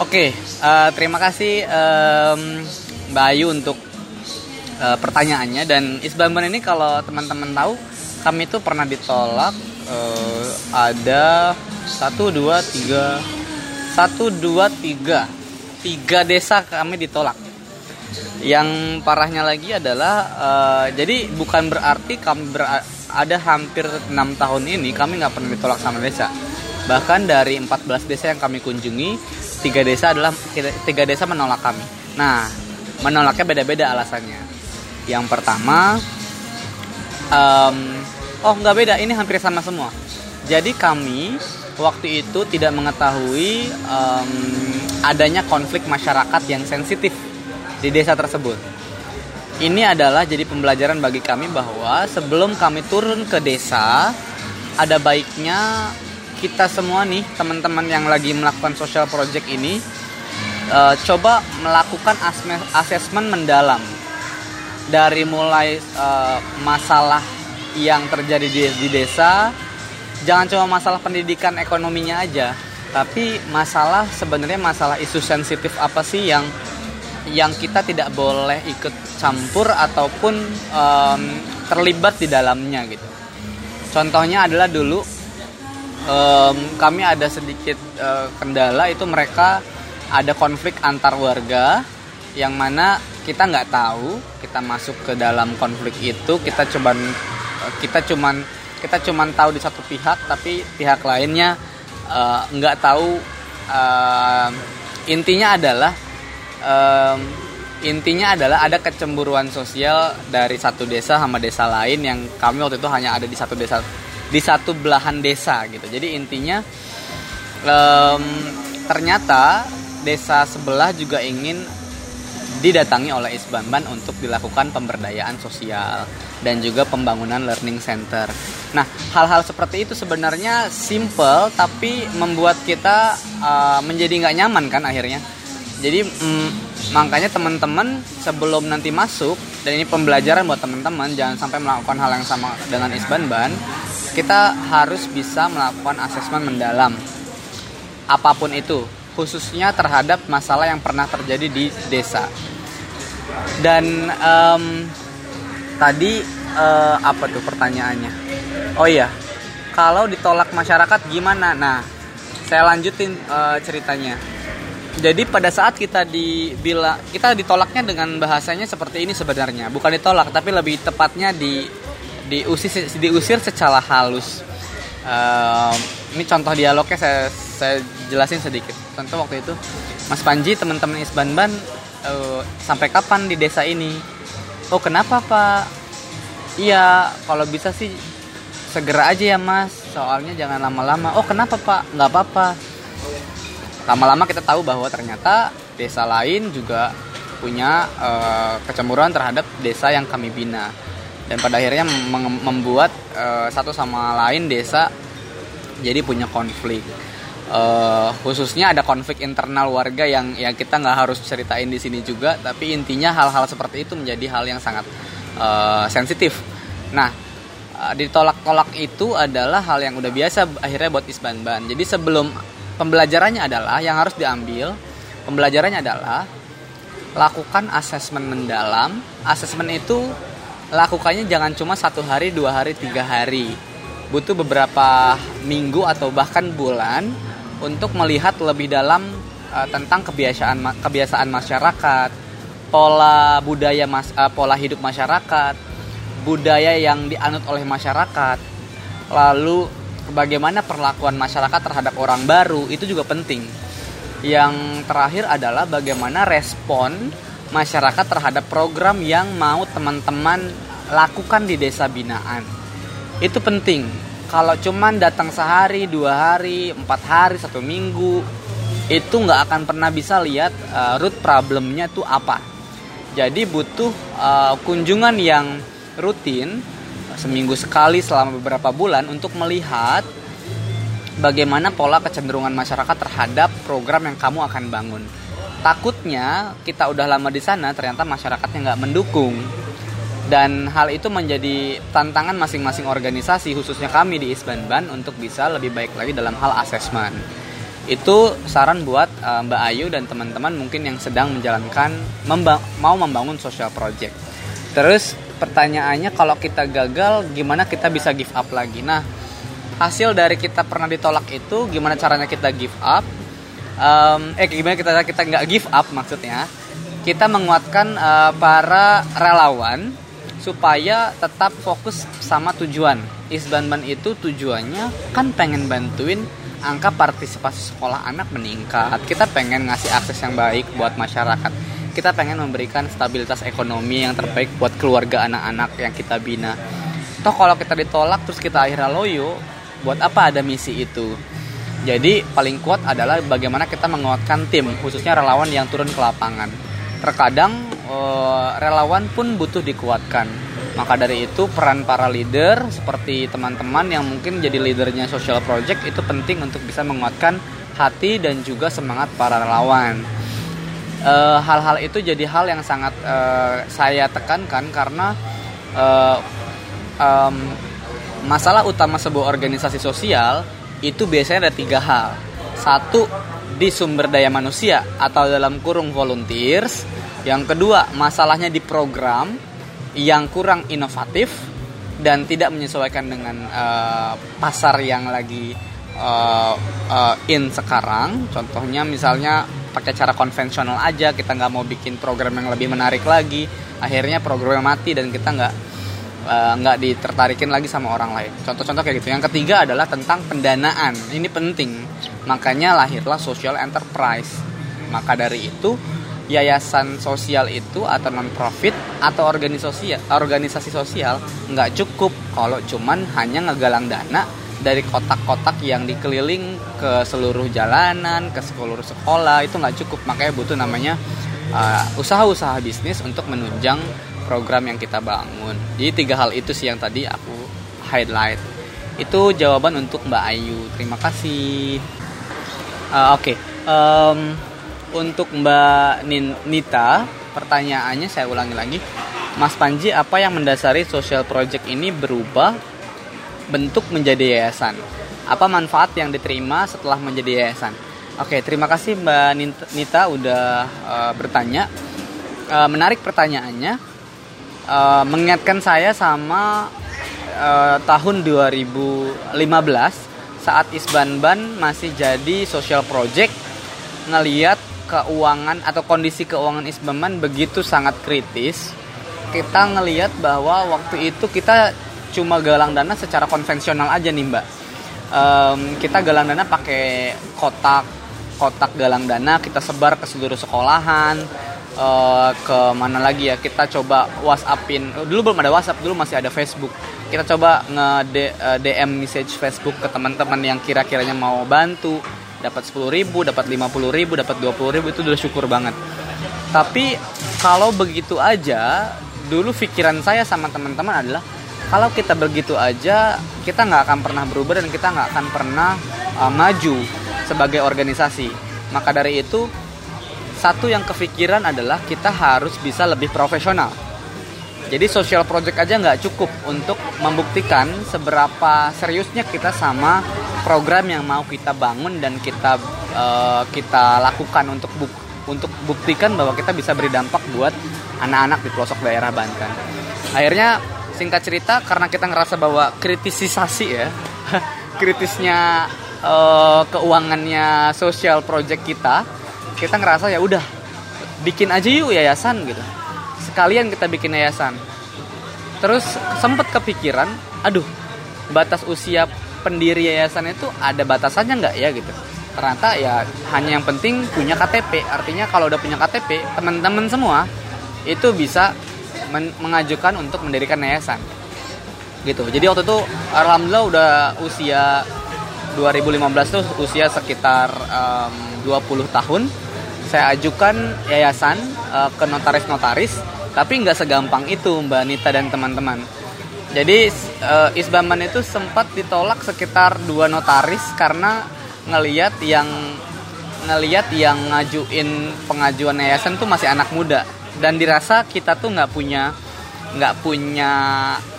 Oke, okay, uh, eh, terima kasih um, Mbak Ayu untuk uh, pertanyaannya dan Isbamban ini kalau teman-teman tahu kami itu pernah ditolak uh, ada satu dua tiga satu dua tiga tiga desa kami ditolak. Yang parahnya lagi adalah uh, jadi bukan berarti kami ber ada hampir enam tahun ini kami nggak pernah ditolak sama desa. Bahkan dari 14 desa yang kami kunjungi tiga desa adalah tiga desa menolak kami. Nah menolaknya beda-beda alasannya. Yang pertama um, oh nggak beda ini hampir sama semua. Jadi kami waktu itu tidak mengetahui um, adanya konflik masyarakat yang sensitif di desa tersebut. Ini adalah jadi pembelajaran bagi kami bahwa sebelum kami turun ke desa, ada baiknya kita semua nih teman-teman yang lagi melakukan social project ini uh, coba melakukan asesmen mendalam dari mulai uh, masalah yang terjadi di, di desa, jangan cuma masalah pendidikan ekonominya aja, tapi masalah sebenarnya masalah isu sensitif apa sih yang yang kita tidak boleh ikut campur ataupun um, terlibat di dalamnya gitu. Contohnya adalah dulu um, kami ada sedikit uh, kendala itu mereka ada konflik antar warga yang mana kita nggak tahu kita masuk ke dalam konflik itu kita cuman kita cuman kita cuman tahu di satu pihak tapi pihak lainnya Eh, nggak uh, tahu uh, intinya adalah um, intinya adalah ada kecemburuan sosial dari satu desa sama desa lain yang kami waktu itu hanya ada di satu desa di satu belahan desa gitu. Jadi intinya um, ternyata desa sebelah juga ingin didatangi oleh Isbanban untuk dilakukan pemberdayaan sosial dan juga pembangunan learning center. Nah, hal-hal seperti itu sebenarnya simple tapi membuat kita uh, menjadi nggak nyaman kan akhirnya. Jadi mm, makanya teman-teman sebelum nanti masuk dan ini pembelajaran buat teman-teman jangan sampai melakukan hal yang sama dengan Isban Ban kita harus bisa melakukan asesmen mendalam apa pun itu khususnya terhadap masalah yang pernah terjadi di desa dan um, tadi uh, apa tuh pertanyaannya? Oh iya kalau ditolak masyarakat gimana? Nah saya lanjutin uh, ceritanya. Jadi pada saat kita dibila kita ditolaknya dengan bahasanya seperti ini sebenarnya. Bukan ditolak tapi lebih tepatnya di diusir diusir secara halus. Uh, ini contoh dialognya saya saya jelasin sedikit. Contoh waktu itu Mas Panji teman-teman Isbanban uh, sampai kapan di desa ini? Oh kenapa Pak? Iya kalau bisa sih segera aja ya Mas. Soalnya jangan lama-lama. Oh kenapa Pak? Nggak apa-apa. Lama-lama kita tahu bahwa ternyata desa lain juga punya uh, kecemburuan terhadap desa yang kami bina. Dan pada akhirnya membuat uh, satu sama lain desa jadi punya konflik uh, khususnya ada konflik internal warga yang yang kita nggak harus ceritain di sini juga tapi intinya hal-hal seperti itu menjadi hal yang sangat uh, sensitif. Nah ditolak-tolak itu adalah hal yang udah biasa akhirnya buat isban-ban jadi sebelum pembelajarannya adalah yang harus diambil pembelajarannya adalah lakukan asesmen mendalam. Asesmen itu lakukannya jangan cuma satu hari dua hari tiga hari. Butuh beberapa minggu atau bahkan bulan untuk melihat lebih dalam uh, tentang kebiasaan kebiasaan masyarakat pola budaya mas, uh, pola hidup masyarakat budaya yang dianut oleh masyarakat lalu bagaimana perlakuan masyarakat terhadap orang baru itu juga penting. Yang terakhir adalah bagaimana respon masyarakat terhadap program yang mau teman-teman lakukan di desa binaan. Itu penting. Kalau cuman datang sehari, dua hari, empat hari, satu minggu, itu nggak akan pernah bisa lihat uh, root problemnya itu apa. Jadi butuh uh, kunjungan yang rutin seminggu sekali selama beberapa bulan untuk melihat bagaimana pola kecenderungan masyarakat terhadap program yang kamu akan bangun. Takutnya kita udah lama di sana ternyata masyarakatnya nggak mendukung dan hal itu menjadi tantangan masing-masing organisasi khususnya kami di Isbanban untuk bisa lebih baik lagi dalam hal asesmen. Itu saran buat uh, Mbak Ayu dan teman-teman mungkin yang sedang menjalankan memba mau membangun social project. Terus pertanyaannya kalau kita gagal gimana kita bisa give up lagi nah hasil dari kita pernah ditolak itu gimana caranya kita give up um, eh gimana kita kita nggak give up maksudnya kita menguatkan uh, para relawan supaya tetap fokus sama tujuan. Isbanban itu tujuannya kan pengen bantuin angka partisipasi sekolah anak meningkat. Kita pengen ngasih akses yang baik buat masyarakat. Kita pengen memberikan stabilitas ekonomi yang terbaik buat keluarga anak-anak yang kita bina. Toh kalau kita ditolak terus kita akhirnya loyo buat apa ada misi itu? Jadi paling kuat adalah bagaimana kita menguatkan tim khususnya relawan yang turun ke lapangan. Terkadang eh, relawan pun butuh dikuatkan. Maka dari itu peran para leader seperti teman-teman yang mungkin jadi leadernya social project itu penting untuk bisa menguatkan hati dan juga semangat para relawan. Eh, hal-hal itu jadi hal yang sangat uh, saya tekankan karena masalah utama sebuah organisasi sosial itu biasanya ada tiga hal. Satu di sumber daya manusia atau dalam kurung volunteers yang kedua masalahnya di program yang kurang inovatif dan tidak menyesuaikan dengan uh, pasar yang lagi uh, uh, in sekarang. Contohnya misalnya pakai cara konvensional aja kita nggak mau bikin program yang lebih menarik lagi. Akhirnya programnya mati dan kita nggak eh, nggak uh, ditertarikin lagi sama orang lain. Contoh-contoh kayak gitu. Yang ketiga adalah tentang pendanaan. Ini penting. Makanya lahirlah social enterprise. Maka dari itu yayasan sosial itu atau non profit atau organisasi organisasi sosial nggak cukup kalau cuman hanya ngegalang dana dari kotak-kotak yang dikeliling ke seluruh jalanan, ke seluruh sekolah itu nggak cukup makanya butuh namanya uh, usaha-usaha bisnis untuk menunjang program yang kita bangun. Jadi tiga hal itu sih yang tadi aku highlight. Itu jawaban untuk Mbak Ayu. Terima kasih. Uh, Oke, okay. um, untuk Mbak Nita, pertanyaannya saya ulangi lagi. Mas Panji apa yang mendasari social project ini berubah bentuk menjadi yayasan? Apa manfaat yang diterima setelah menjadi yayasan? Oke, terima kasih Mbak Nita udah uh, bertanya. Uh, menarik pertanyaannya. Uh, mengingatkan saya sama uh, tahun 2015 saat Isbanban masih jadi social project ngeliat keuangan atau kondisi keuangan Isbanban begitu sangat kritis kita ngeliat bahwa waktu itu kita cuma galang dana secara konvensional aja nih mbak. Um, kita galang dana pakai kotak kotak galang dana kita sebar ke seluruh sekolahan uh, ke mana lagi ya kita coba WhatsAppin. Dulu belum ada WhatsApp dulu masih ada Facebook. Kita coba nge DM eh, message Facebook ke teman-teman yang kira-kiranya mau bantu dapat 10 ribu dapat 50 ribu dapat 20 ribu itu udah syukur banget tapi kalau begitu aja dulu pikiran saya sama teman-teman adalah kalau kita begitu aja kita nggak akan pernah berubah dan kita nggak akan pernah uh, maju sebagai organisasi. Maka dari itu satu yang kepikiran adalah kita harus bisa lebih profesional. Jadi social project aja nggak cukup untuk membuktikan seberapa seriusnya kita sama program yang mau kita bangun dan kita uh, kita lakukan untuk buk untuk buktikan bahwa kita bisa beri dampak buat anak-anak di pelosok daerah Banten. Akhirnya singkat cerita karena kita ngerasa bahwa kritisisasi ya [LAUGHS] kritisnya uh, keuangannya social project kita kita ngerasa ya udah bikin aja yuk yayasan gitu sekalian kita bikin yayasan. Terus sempet kepikiran aduh batas usia pendiri yayasan itu ada batasannya nggak ya gitu. Ternyata ya hanya yang penting punya KTP artinya kalau udah punya KTP teman-teman semua itu bisa mengajukan untuk mendirikan yayasan. Gitu. Jadi waktu itu alhamdulillah udah usia 2015 tuh usia sekitar um, 20 tahun saya ajukan yayasan uh, ke notaris-notaris tapi nggak segampang itu Mbak Nita dan teman-teman. Jadi uh, Isbaman itu sempat ditolak sekitar dua notaris karena ngeliat yang ngeliat yang ngajuin pengajuan yayasan tuh masih anak muda. Dan dirasa kita tuh nggak punya nggak punya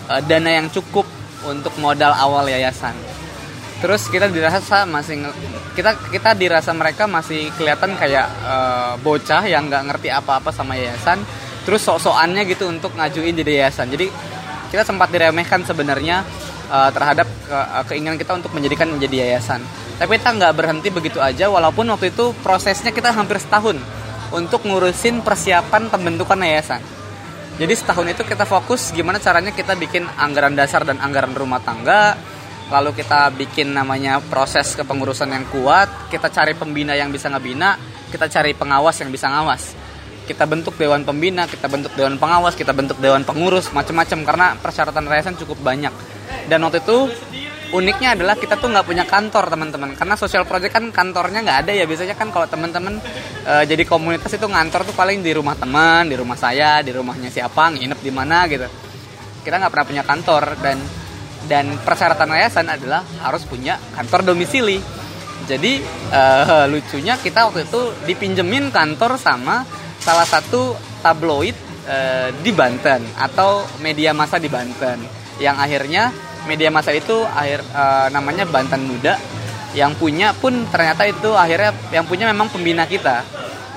uh, dana yang cukup untuk modal awal yayasan. Terus kita dirasa masih kita kita dirasa mereka masih kelihatan kayak uh, bocah yang nggak ngerti apa-apa sama yayasan terus sok-sokannya gitu untuk ngajuin jadi yayasan. Jadi kita sempat diremehkan sebenarnya uh, terhadap ke, uh, keinginan kita untuk menjadikan menjadi yayasan. Tapi kita nggak berhenti begitu aja walaupun waktu itu prosesnya kita hampir setahun untuk ngurusin persiapan pembentukan yayasan. Jadi setahun itu kita fokus gimana caranya kita bikin anggaran dasar dan anggaran rumah tangga lalu kita bikin namanya proses kepengurusan yang kuat kita cari pembina yang bisa ngebina kita cari pengawas yang bisa ngawas kita bentuk dewan pembina kita bentuk dewan pengawas kita bentuk dewan pengurus macam-macam karena persyaratan yayasan cukup banyak. Dan waktu itu uniknya adalah kita tuh nggak punya kantor teman-teman. Karena social project kan kantornya nggak ada ya. Biasanya kan kalau teman-teman e, jadi komunitas itu ngantor tuh paling di rumah teman di rumah saya di rumahnya siapa nginep di mana gitu. Kita nggak pernah punya kantor dan dan persyaratan yayasan adalah harus punya kantor domisili. Jadi uh, lucunya kita waktu itu dipinjemin kantor sama salah satu tabloid uh, di Banten atau media massa di Banten. Yang akhirnya media massa itu akhir uh, namanya Banten Muda yang punya pun ternyata itu akhirnya yang punya memang pembina kita.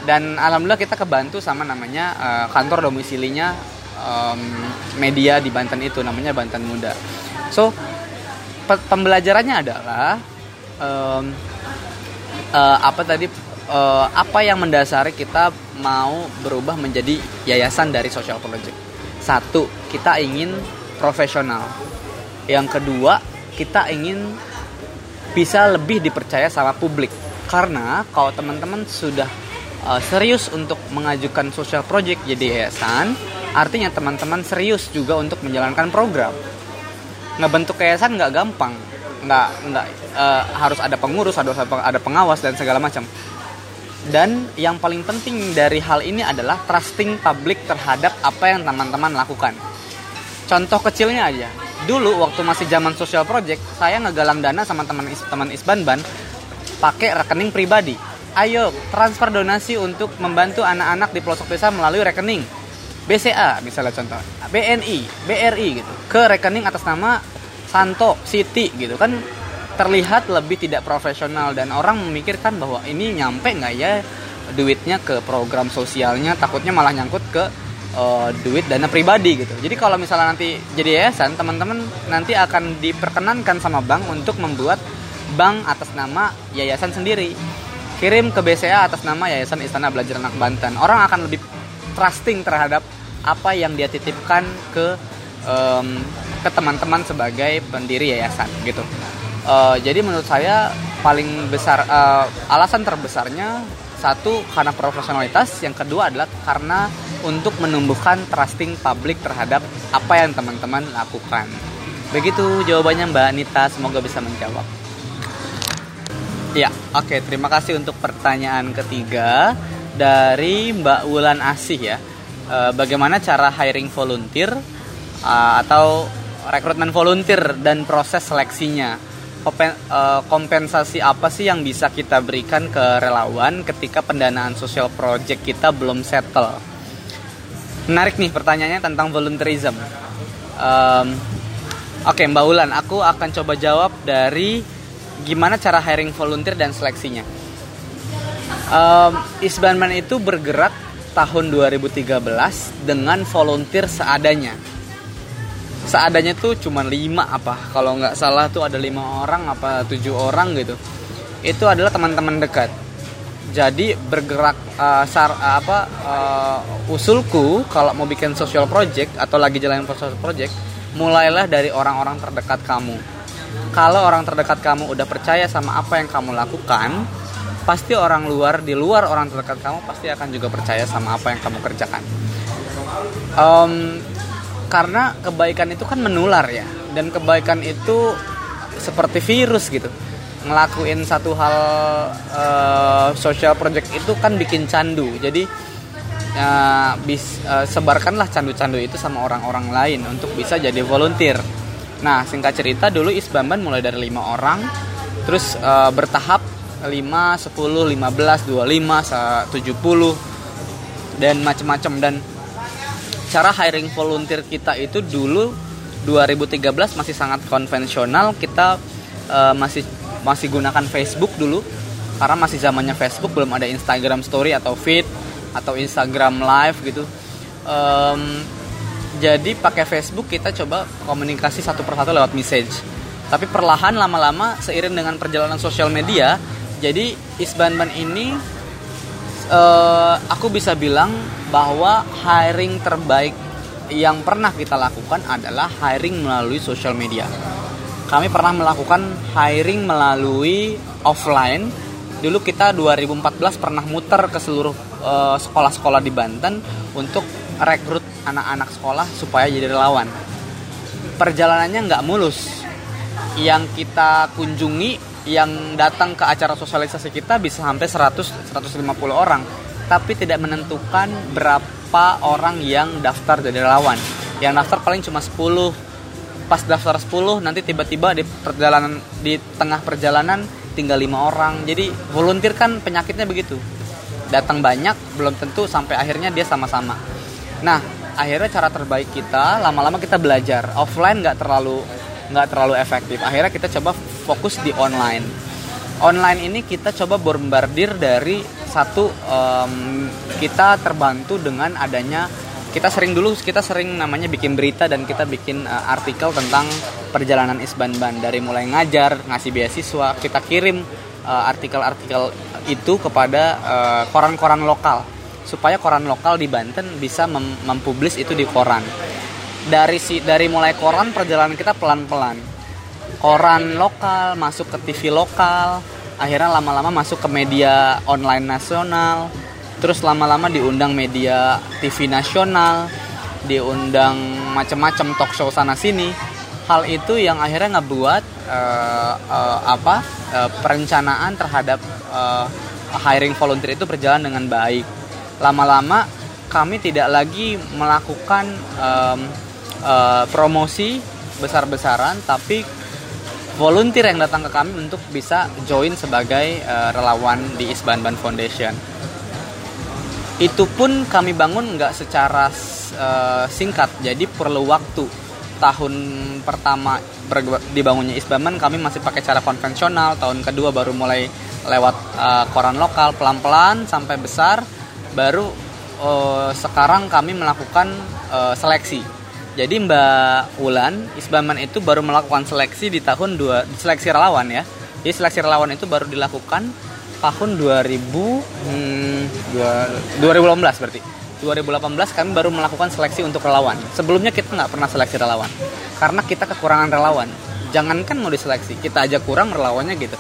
Dan alhamdulillah kita kebantu sama namanya uh, kantor domisilinya um, media di Banten itu namanya Banten Muda. So pembelajarannya adalah um, uh, apa tadi uh, apa yang mendasari kita mau berubah menjadi yayasan dari social project? Satu kita ingin profesional. Yang kedua kita ingin bisa lebih dipercaya sama publik. Karena kalau teman-teman sudah uh, serius untuk mengajukan social project jadi yayasan artinya teman-teman serius juga untuk menjalankan program. Ngebentuk yayasan nggak gampang. Nggak nggak uh, harus ada pengurus harus ada pengawas dan segala macam dan yang paling penting dari hal ini adalah trusting publik terhadap apa yang teman-teman lakukan. Contoh kecilnya aja. Dulu waktu masih zaman social project saya ngegalang dana sama teman teman Isbanban pakai rekening pribadi. Ayo transfer donasi untuk membantu anak-anak di pelosok desa melalui rekening. BCA misalnya contoh. BNI BRI gitu. Ke rekening atas nama Santo City gitu kan terlihat lebih tidak profesional dan orang memikirkan bahwa ini nyampe nggak ya duitnya ke program sosialnya takutnya malah nyangkut ke uh, duit dana pribadi gitu. Jadi kalau misalnya nanti jadi yayasan teman-teman nanti akan diperkenankan sama bank untuk membuat bank atas nama yayasan sendiri. Kirim ke BCA atas nama Yayasan Istana Belajar Anak Banten. Orang akan lebih trusting terhadap apa yang dia titipkan ke um, ke teman-teman sebagai pendiri yayasan gitu uh, jadi menurut saya paling besar uh, alasan terbesarnya satu karena profesionalitas yang kedua adalah karena untuk menumbuhkan trusting publik terhadap apa yang teman-teman lakukan. Begitu jawabannya Mbak Anita semoga bisa menjawab. Ya oke okay, terima kasih untuk pertanyaan ketiga dari Mbak Wulan Asih ya. Uh, bagaimana cara hiring volunteer uh, atau rekrutmen volunteer dan proses seleksinya kompensasi apa sih yang bisa kita berikan ke relawan ketika pendanaan sosial project kita belum settle? Menarik nih pertanyaannya tentang volunteerism. Um, Oke okay, Mbak Ulan, aku akan coba jawab dari gimana cara hiring volunteer dan seleksinya. Um, Isbanman itu bergerak tahun 2013 dengan volunteer seadanya seadanya tuh cuma lima apa. Kalau nggak salah tuh ada lima orang apa tujuh orang gitu. Itu adalah teman-teman dekat. Jadi bergerak uh, sar uh, apa uh, usulku kalau mau bikin social project atau lagi jalan social project mulailah dari orang-orang terdekat kamu. Kalau orang terdekat kamu udah percaya sama apa yang kamu lakukan pasti orang luar di luar orang terdekat kamu pasti akan juga percaya sama apa yang kamu kerjakan. Um, karena kebaikan itu kan menular ya. Dan kebaikan itu seperti virus gitu. Ngelakuin satu hal uh, social project itu kan bikin candu. Jadi uh, bis uh, sebarkanlah candu-candu itu sama orang-orang lain untuk bisa jadi volunteer. Nah singkat cerita dulu Isbamban mulai dari lima orang. Terus uh, bertahap 5, 10, 15, 25, 70 dan macam-macam dan cara hiring volunteer kita itu dulu 2013 masih sangat konvensional. Kita uh, masih masih gunakan Facebook dulu. Karena masih zamannya Facebook belum ada Instagram Story atau feed atau Instagram Live gitu. Um, jadi pakai Facebook kita coba komunikasi satu persatu lewat message. Tapi perlahan lama-lama seiring dengan perjalanan sosial media jadi Isbanban ini uh, aku bisa bilang bahwa hiring terbaik yang pernah kita lakukan adalah hiring melalui social media. Kami pernah melakukan hiring melalui offline. Dulu kita 2014 pernah muter ke seluruh sekolah sekolah-sekolah di Banten untuk rekrut anak-anak sekolah supaya jadi relawan. Perjalanannya nggak mulus. Yang kita kunjungi, yang datang ke acara sosialisasi kita bisa sampai 100 150 orang tapi tidak menentukan berapa orang yang daftar jadi relawan. Yang daftar paling cuma 10. Pas daftar 10 nanti tiba-tiba di perjalanan di tengah perjalanan tinggal lima orang. Jadi volunteer kan penyakitnya begitu. Datang banyak belum tentu sampai akhirnya dia sama-sama. Nah, akhirnya cara terbaik kita lama-lama kita belajar. Offline nggak terlalu nggak terlalu efektif. Akhirnya kita coba fokus di online. Online ini kita coba bombardir dari satu um, kita terbantu dengan adanya kita sering dulu kita sering namanya bikin berita dan kita bikin uh, artikel tentang perjalanan Isbanban dari mulai ngajar ngasih beasiswa kita kirim uh, artikel-artikel itu kepada uh, koran-koran lokal supaya koran lokal di Banten bisa mem mempublis itu di koran dari si dari mulai koran perjalanan kita pelan-pelan. Koran lokal masuk ke TV lokal akhirnya lama-lama masuk ke media online nasional terus lama-lama diundang media TV nasional diundang macam-macam talk show sana sini. Hal itu yang akhirnya ngebuat uh, uh, apa uh, perencanaan terhadap uh, hiring volunteer itu berjalan dengan baik. Lama-lama kami tidak lagi melakukan um, uh, promosi besar-besaran tapi volunteer yang datang ke kami untuk bisa join sebagai uh, relawan di Isban Ban Foundation. Itu pun kami bangun nggak secara uh, singkat jadi perlu waktu. Tahun pertama dibangunnya Isbaman kami masih pakai cara konvensional. Tahun kedua baru mulai lewat uh, koran lokal pelan-pelan sampai besar. Baru uh, sekarang kami melakukan uh, seleksi jadi Mbak Wulan Isbaman itu baru melakukan seleksi di tahun dua seleksi relawan ya jadi seleksi relawan itu baru dilakukan tahun 2000 hmm, 2018 berarti 2018 kami baru melakukan seleksi untuk relawan. Sebelumnya kita nggak pernah seleksi relawan karena kita kekurangan relawan. Jangankan mau diseleksi, kita aja kurang relawannya gitu.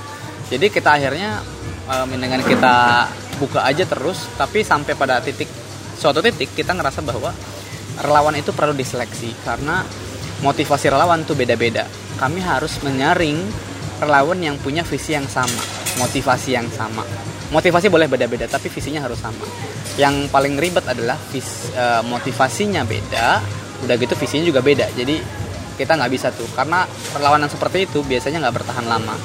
Jadi kita akhirnya um, dengan kita buka aja terus, tapi sampai pada titik suatu titik kita ngerasa bahwa relawan itu perlu diseleksi karena motivasi relawan tuh beda-beda. Kami harus menyaring relawan yang punya visi yang sama, motivasi yang sama. Motivasi boleh beda-beda, tapi visinya harus sama yang paling ribet adalah vis, uh, motivasinya beda udah gitu visinya juga beda jadi kita nggak bisa tuh karena perlawanan seperti itu biasanya nggak bertahan lama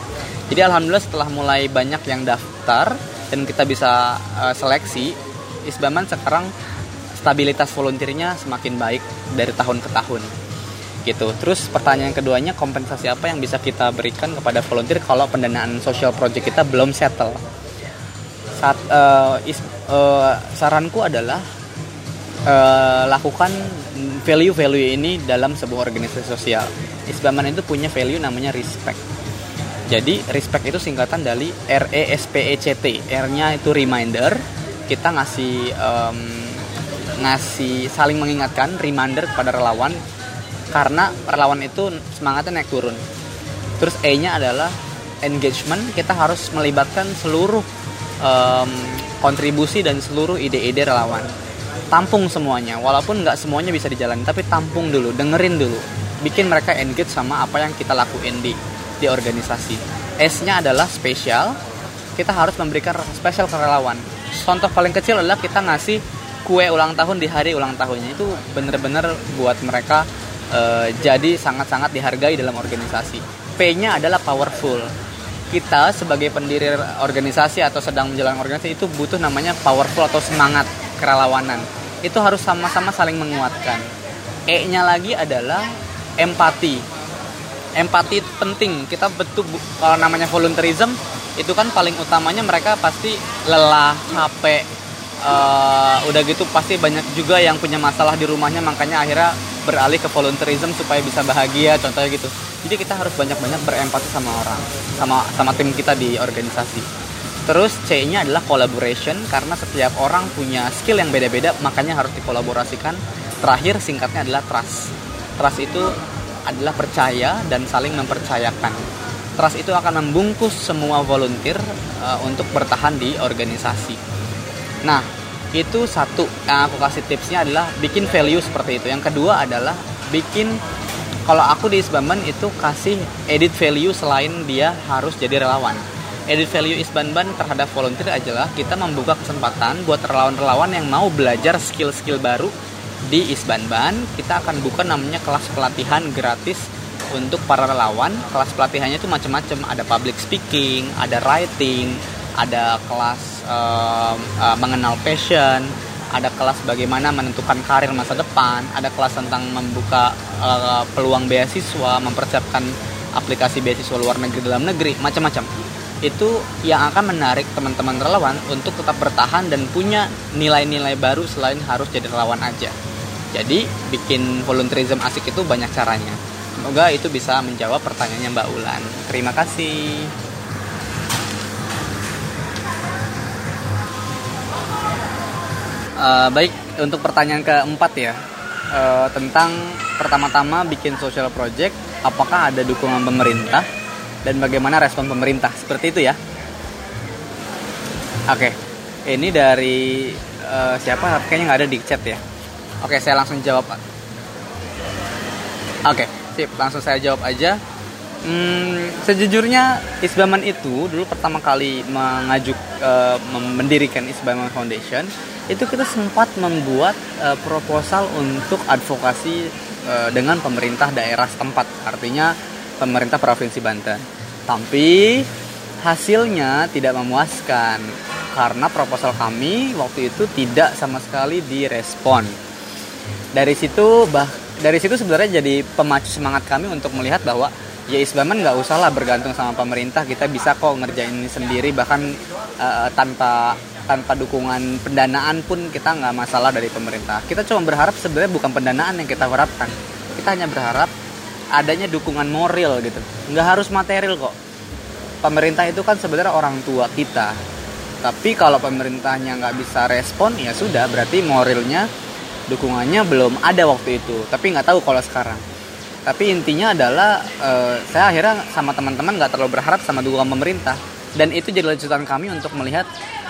jadi alhamdulillah setelah mulai banyak yang daftar dan kita bisa uh, seleksi Isbaman sekarang stabilitas volunteernya semakin baik dari tahun ke tahun gitu terus pertanyaan keduanya kompensasi apa yang bisa kita berikan kepada volunteer kalau pendanaan social project kita belum settle saat uh, is, uh, saranku adalah uh, lakukan value-value ini dalam sebuah organisasi sosial. Isbaman itu punya value namanya respect. Jadi respect itu singkatan dari R E S P E C T. R-nya itu reminder. Kita ngasih um, ngasih saling mengingatkan reminder kepada relawan. Karena relawan itu semangatnya naik turun. Terus E-nya adalah engagement. Kita harus melibatkan seluruh um, kontribusi dan seluruh ide-ide relawan. Tampung semuanya. Walaupun nggak semuanya bisa dijalani tapi tampung dulu dengerin dulu. Bikin mereka engage sama apa yang kita lakuin di di organisasi. S-nya adalah spesial. Kita harus memberikan rasa spesial ke relawan. Contoh paling kecil adalah kita ngasih kue ulang tahun di hari ulang tahunnya itu bener-bener buat mereka uh, jadi sangat-sangat dihargai dalam organisasi P-nya adalah powerful kita sebagai pendiri organisasi atau sedang menjalankan organisasi itu butuh namanya powerful atau semangat kerelawanan. Itu harus sama-sama saling menguatkan. E-nya lagi adalah empati. Empati penting. Kita betul kalau namanya volunteerism itu kan paling utamanya mereka pasti lelah, capek, uh, udah gitu pasti banyak juga yang punya masalah di rumahnya makanya akhirnya beralih ke volunteerism supaya bisa bahagia contohnya gitu. Jadi kita harus banyak-banyak berempati sama orang sama sama tim kita di organisasi. Terus C nya adalah collaboration karena setiap orang punya skill yang beda-beda makanya harus dikolaborasikan. Terakhir singkatnya adalah trust. Trust itu adalah percaya dan saling mempercayakan. Trust itu akan membungkus semua volunteer uh, untuk bertahan di organisasi nah itu satu. Yang aku kasih tipsnya adalah bikin value seperti itu. Yang kedua adalah bikin kalau aku di Isbanban itu kasih edit value selain dia harus jadi relawan. Edit value Isbanban terhadap volunteer adalah kita membuka kesempatan buat relawan-relawan yang mau belajar skill-skill baru di Isbanban. Kita akan buka namanya kelas pelatihan gratis untuk para relawan. Kelas pelatihannya itu macam-macam. Ada public speaking ada writing ada kelas uh, uh, mengenal passion ada kelas bagaimana menentukan karir masa depan, ada kelas tentang membuka uh, peluang beasiswa, mempersiapkan aplikasi beasiswa luar negeri dalam negeri, macam-macam. Itu yang akan menarik teman-teman relawan untuk tetap bertahan dan punya nilai-nilai baru selain harus jadi relawan aja. Jadi bikin volunteerism asik itu banyak caranya. Semoga itu bisa menjawab pertanyaannya Mbak Ulan. Terima kasih. Uh, baik untuk pertanyaan keempat ya uh, tentang pertama-tama bikin social project, apakah ada dukungan pemerintah dan bagaimana respon pemerintah seperti itu ya? Oke, okay. ini dari uh, siapa? Kayaknya nggak ada di chat ya. Oke, okay, saya langsung jawab. Oke, okay, sip, langsung saya jawab aja. Hmm, sejujurnya Isbaman itu dulu pertama kali mengajuk uh, mendirikan Isbaman Foundation itu kita sempat membuat uh, proposal untuk advokasi uh, dengan pemerintah daerah setempat, artinya pemerintah provinsi Banten. Tapi hasilnya tidak memuaskan karena proposal kami waktu itu tidak sama sekali direspon. dari situ bah dari situ sebenarnya jadi pemacu semangat kami untuk melihat bahwa ya Isbaman nggak usah lah bergantung sama pemerintah kita bisa kok ngerjain ini sendiri bahkan uh, tanpa tanpa dukungan pendanaan pun kita nggak masalah dari pemerintah. Kita cuma berharap sebenarnya bukan pendanaan yang kita harapkan. Kita hanya berharap adanya dukungan moral gitu. Nggak harus material kok. Pemerintah itu kan sebenarnya orang tua kita. Tapi kalau pemerintahnya nggak bisa respon ya sudah berarti moralnya dukungannya belum ada waktu itu. Tapi nggak tahu kalau sekarang. Tapi intinya adalah uh, saya akhirnya sama teman-teman nggak terlalu berharap sama dukungan pemerintah. Dan itu jadi lanjutan kami untuk melihat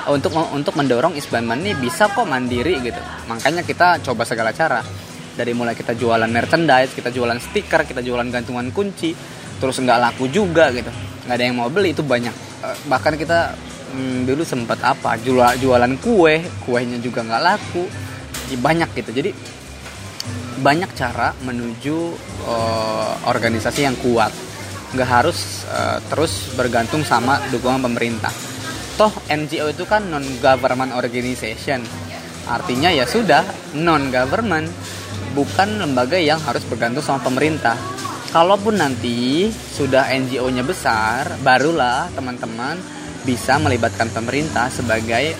untuk untuk mendorong Isbanman ini bisa kok mandiri gitu. Makanya kita coba segala cara. Dari mulai kita jualan merchandise kita jualan stiker kita jualan gantungan kunci terus nggak laku juga gitu. Nggak ada yang mau beli itu banyak. Uh, bahkan kita hmm, dulu sempat apa jual jualan kue kuenya juga nggak laku. Ya banyak gitu. Jadi banyak cara menuju uh, organisasi yang kuat. Nggak harus uh, terus bergantung sama dukungan pemerintah toh NGO itu kan non government organization. Artinya ya sudah non government bukan lembaga yang harus bergantung sama pemerintah. Kalaupun nanti sudah NGO-nya besar barulah teman-teman bisa melibatkan pemerintah sebagai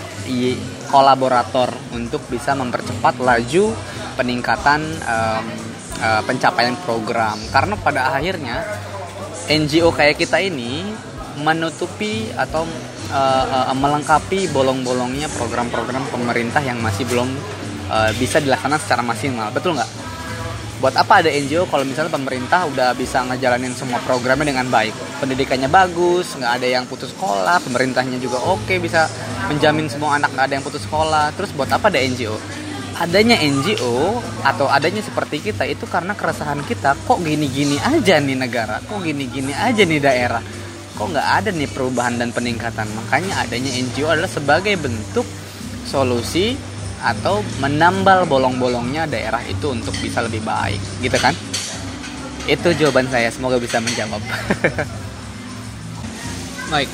kolaborator untuk bisa mempercepat laju peningkatan um, uh, pencapaian program. Karena pada akhirnya NGO kayak kita ini menutupi atau uh, uh, melengkapi bolong-bolongnya program-program pemerintah yang masih belum uh, bisa dilaksanakan secara maksimal. Betul nggak? Buat apa ada NGO kalau misalnya pemerintah udah bisa ngejalanin semua programnya dengan baik? Pendidikannya bagus nggak ada yang putus sekolah pemerintahnya juga oke bisa menjamin semua anak nggak ada yang putus sekolah. Terus buat apa ada NGO adanya NGO atau adanya seperti kita itu karena keresahan kita kok gini-gini aja nih negara kok gini-gini aja nih daerah kok nggak ada nih perubahan dan peningkatan? Makanya adanya NGO adalah sebagai bentuk solusi atau menambal bolong-bolongnya daerah itu untuk bisa lebih baik. Gitu kan? Itu jawaban saya. Semoga bisa menjawab. [LAUGHS] Baik.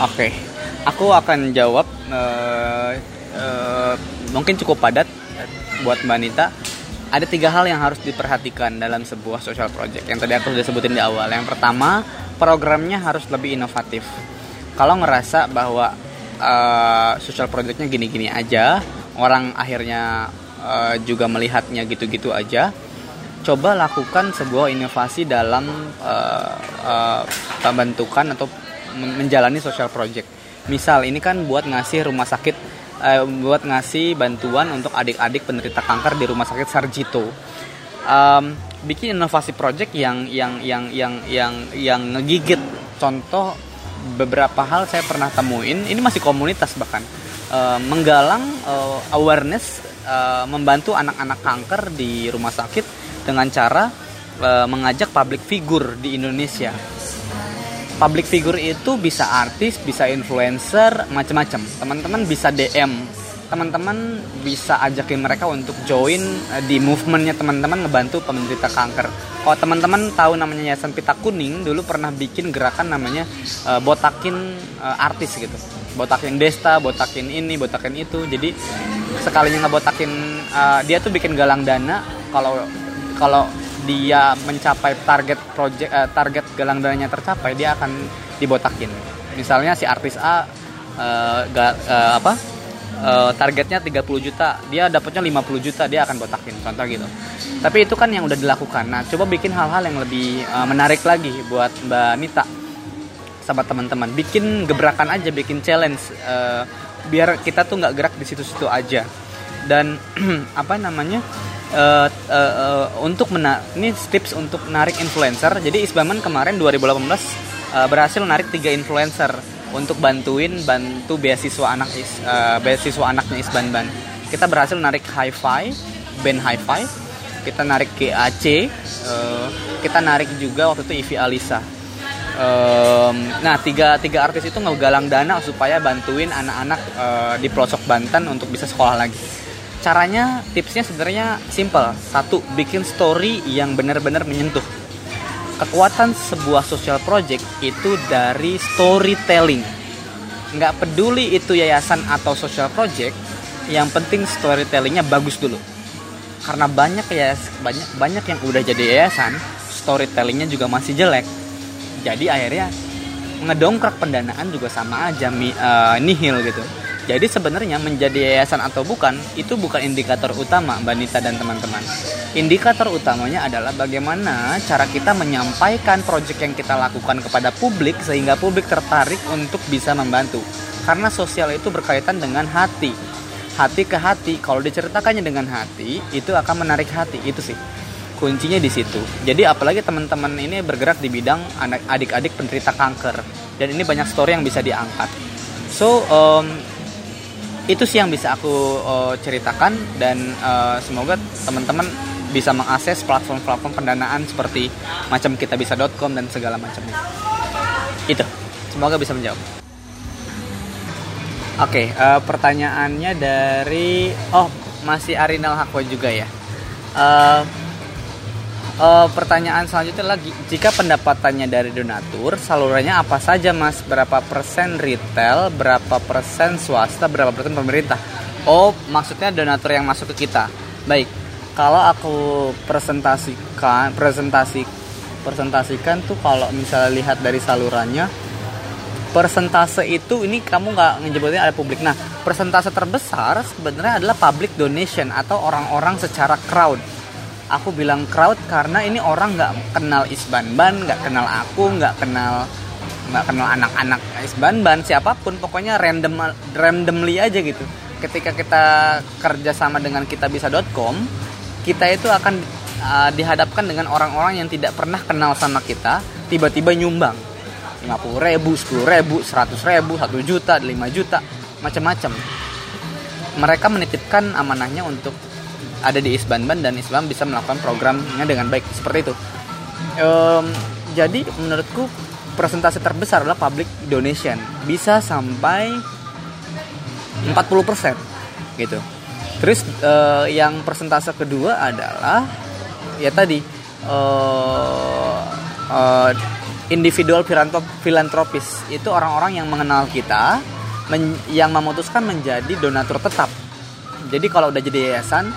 Oke. Okay. aku akan jawab uh, uh, mungkin cukup padat buat mbak Nita. Ada tiga hal yang harus diperhatikan dalam sebuah social project yang tadi aku sudah sebutin di awal. Yang pertama programnya harus lebih inovatif. Kalau ngerasa bahwa uh, social projectnya gini-gini aja orang akhirnya uh, juga melihatnya gitu-gitu aja coba lakukan sebuah inovasi dalam uh, uh, pembentukan atau menjalani social project. Misal ini kan buat ngasih rumah sakit uh, buat ngasih bantuan untuk adik-adik penderita kanker di rumah sakit Sarjito. Um, bikin inovasi project yang yang yang yang yang yang ngegigit. Contoh beberapa hal saya pernah temuin ini masih komunitas bahkan uh, menggalang uh, awareness uh, membantu anak-anak kanker di rumah sakit dengan cara uh, mengajak public figure di Indonesia. Public figure itu bisa artis bisa influencer macam-macam teman-teman bisa DM teman-teman bisa ajakin mereka untuk join uh, di movementnya teman-teman ngebantu penderita kanker. Kalau teman-teman tahu namanya Yayasan Pita Kuning dulu pernah bikin gerakan namanya uh, botakin uh, artis gitu. Botakin Desta, botakin ini, botakin itu. Jadi sekalinya ngebotakin uh, dia tuh bikin galang dana kalau kalau dia mencapai target project uh, target galang dananya tercapai dia akan dibotakin. Misalnya si artis A uh, ga, uh, apa uh, targetnya 30 juta. Dia dapatnya 50 juta dia akan botakin contoh gitu. Tapi itu kan yang udah dilakukan. Nah coba bikin hal-hal yang lebih uh, menarik lagi buat mbak Nita sama teman-teman. Bikin gebrakan aja bikin challenge uh, biar kita tuh nggak gerak di situ-situ aja. Dan [CLEARS THROAT] apa namanya uh, uh, uh, untuk mena ini tips untuk narik influencer. Jadi Isbaman kemarin 2018 uh, berhasil narik tiga influencer untuk bantuin bantu beasiswa anak is, uh, beasiswa anaknya Isbanban. Kita berhasil narik Hi-Fi, band Hi-Fi. Kita narik GAC, uh, eh, kita narik juga waktu itu Ivi Alisa. Um, nah tiga tiga artis itu ngegalang dana supaya bantuin anak-anak uh, di pelosok Banten untuk bisa sekolah lagi. Caranya tipsnya sebenarnya simple. Satu, bikin story yang benar-benar menyentuh kekuatan sebuah social project itu dari storytelling. Nggak peduli itu yayasan atau social project yang penting storytellingnya bagus dulu. Karena banyak ya banyak banyak yang udah jadi yayasan storytellingnya juga masih jelek. Jadi akhirnya ngedongkrak pendanaan juga sama aja uh, nihil gitu. Jadi sebenarnya menjadi yayasan atau bukan itu bukan indikator utama Mbak Nita dan teman-teman. Indikator utamanya adalah bagaimana cara kita menyampaikan proyek yang kita lakukan kepada publik sehingga publik tertarik untuk bisa membantu. Karena sosial itu berkaitan dengan hati. Hati ke hati, kalau diceritakannya dengan hati, itu akan menarik hati. Itu sih kuncinya di situ. Jadi apalagi teman-teman ini bergerak di bidang adik-adik penderita kanker dan ini banyak story yang bisa diangkat. So um, itu sih yang bisa aku uh, ceritakan dan uh, semoga teman-teman bisa mengakses platform-platform pendanaan seperti macam kita bisa.com dan segala macamnya. Itu. Semoga bisa menjawab. Oke, okay, uh, eh, pertanyaannya dari oh masih Arinal Hakwa juga ya. Uh, uh, pertanyaan selanjutnya lagi jika pendapatannya dari donatur salurannya apa saja mas berapa persen retail berapa persen swasta berapa persen pemerintah oh maksudnya donatur yang masuk ke kita baik kalau aku presentasikan presentasi presentasikan tuh kalau misalnya lihat dari salurannya persentase itu ini kamu nggak ngejebutnya ada publik. Nah persentase terbesar sebenarnya adalah public donation atau orang-orang secara crowd. Aku bilang crowd karena ini orang nggak kenal Isbanban nggak kenal aku nggak kenal nggak kenal anak-anak Isbanban siapa pun pokoknya random randomly aja gitu. Ketika kita kerja sama dengan kita bisa.com kita itu akan uh, dihadapkan dengan orang-orang yang tidak pernah kenal sama kita tiba-tiba nyumbang 50 ribu, 10 ribu, 100 ribu, 1 juta, 5 juta, macam-macam. Mereka menitipkan amanahnya untuk ada di Isbanban dan Islam bisa melakukan programnya dengan baik seperti itu. Um, jadi menurutku presentasi terbesar adalah public donation bisa sampai 40% gitu. Terus uh, yang persentase kedua adalah ya tadi uh, uh, individual filantropis. Itu orang-orang yang mengenal kita men yang memutuskan menjadi donatur tetap. Jadi kalau udah jadi yayasan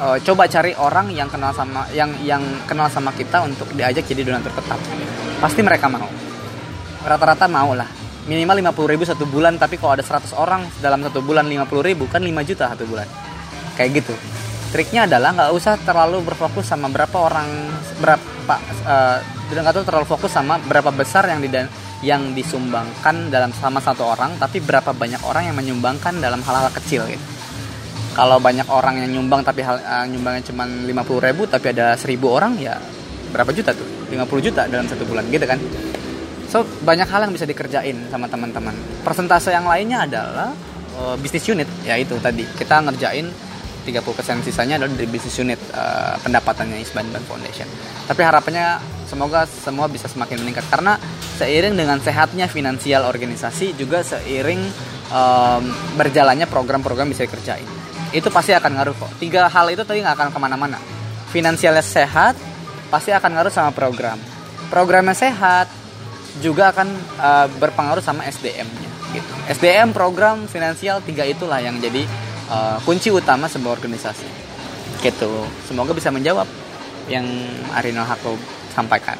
uh, coba cari orang yang kenal sama yang yang kenal sama kita untuk diajak jadi donatur tetap. Pasti mereka mau. Rata-rata mau lah minimal 50 ribu satu bulan tapi kalau ada 100 orang dalam satu bulan 50 ribu kan 5 juta satu bulan. Kayak gitu. Triknya adalah nggak usah terlalu berfokus sama berapa orang berapa uh, terlalu fokus sama berapa besar yang di yang disumbangkan dalam sama satu orang tapi berapa banyak orang yang menyumbangkan dalam hal-hal kecil gitu. Kalau banyak orang yang nyumbang tapi hal, uh, nyumbangnya cuma 50 ribu tapi ada 1000 orang ya berapa juta tuh? 50 juta dalam satu bulan gitu kan so banyak hal yang bisa dikerjain sama teman-teman. Persentase yang lainnya adalah uh, bisnis unit ya itu tadi. Kita ngerjain 30% sisanya adalah dari bisnis unit uh, pendapatannya Isban Bank Foundation. Tapi harapannya semoga semua bisa semakin meningkat. Karena seiring dengan sehatnya finansial organisasi juga seiring um, berjalannya program-program bisa dikerjain. Itu pasti akan ngaruh kok. Tiga hal itu tadi nggak akan ke mana-mana. Finansialnya sehat pasti akan ngaruh sama program. Programnya sehat juga akan uh, berpengaruh sama SDM-nya gitu. SDM program finansial tiga itulah yang jadi uh, kunci utama sebuah organisasi gitu. Semoga bisa menjawab yang Arino Hako sampaikan.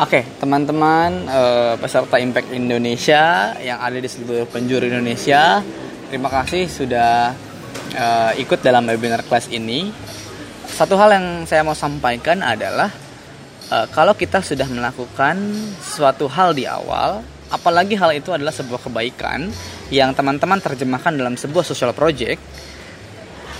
Oke, okay, teman-teman uh, peserta Impact Indonesia yang ada di seluruh penjuru Indonesia, terima kasih sudah uh, ikut dalam webinar kelas ini, satu hal yang saya mau sampaikan adalah uh, kalau kita sudah melakukan suatu hal di awal, apalagi hal itu adalah sebuah kebaikan yang teman-teman terjemahkan dalam sebuah social project,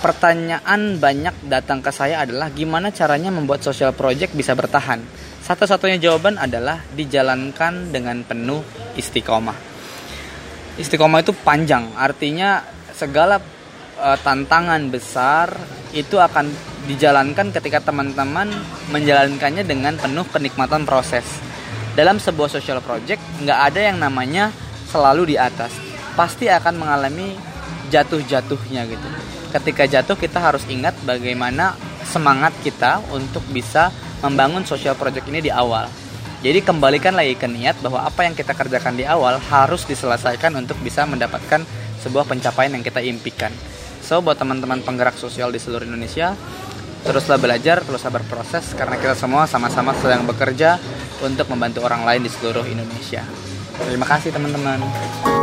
pertanyaan banyak datang ke saya adalah gimana caranya membuat social project bisa bertahan. Satu-satunya jawaban adalah dijalankan dengan penuh istiqomah. Istiqomah itu panjang, artinya segala uh, tantangan besar itu akan dijalankan ketika teman-teman menjalankannya dengan penuh kenikmatan proses. Dalam sebuah social project nggak ada yang namanya selalu di atas, pasti akan mengalami jatuh-jatuhnya gitu. Ketika jatuh kita harus ingat bagaimana semangat kita untuk bisa membangun social project ini di awal. Jadi kembalikan lagi ke niat bahwa apa yang kita kerjakan di awal harus diselesaikan untuk bisa mendapatkan sebuah pencapaian yang kita impikan So buat teman-teman penggerak sosial di seluruh Indonesia, teruslah belajar, teruslah berproses karena kita semua sama-sama sedang bekerja untuk membantu orang lain di seluruh Indonesia. Terima kasih teman-teman.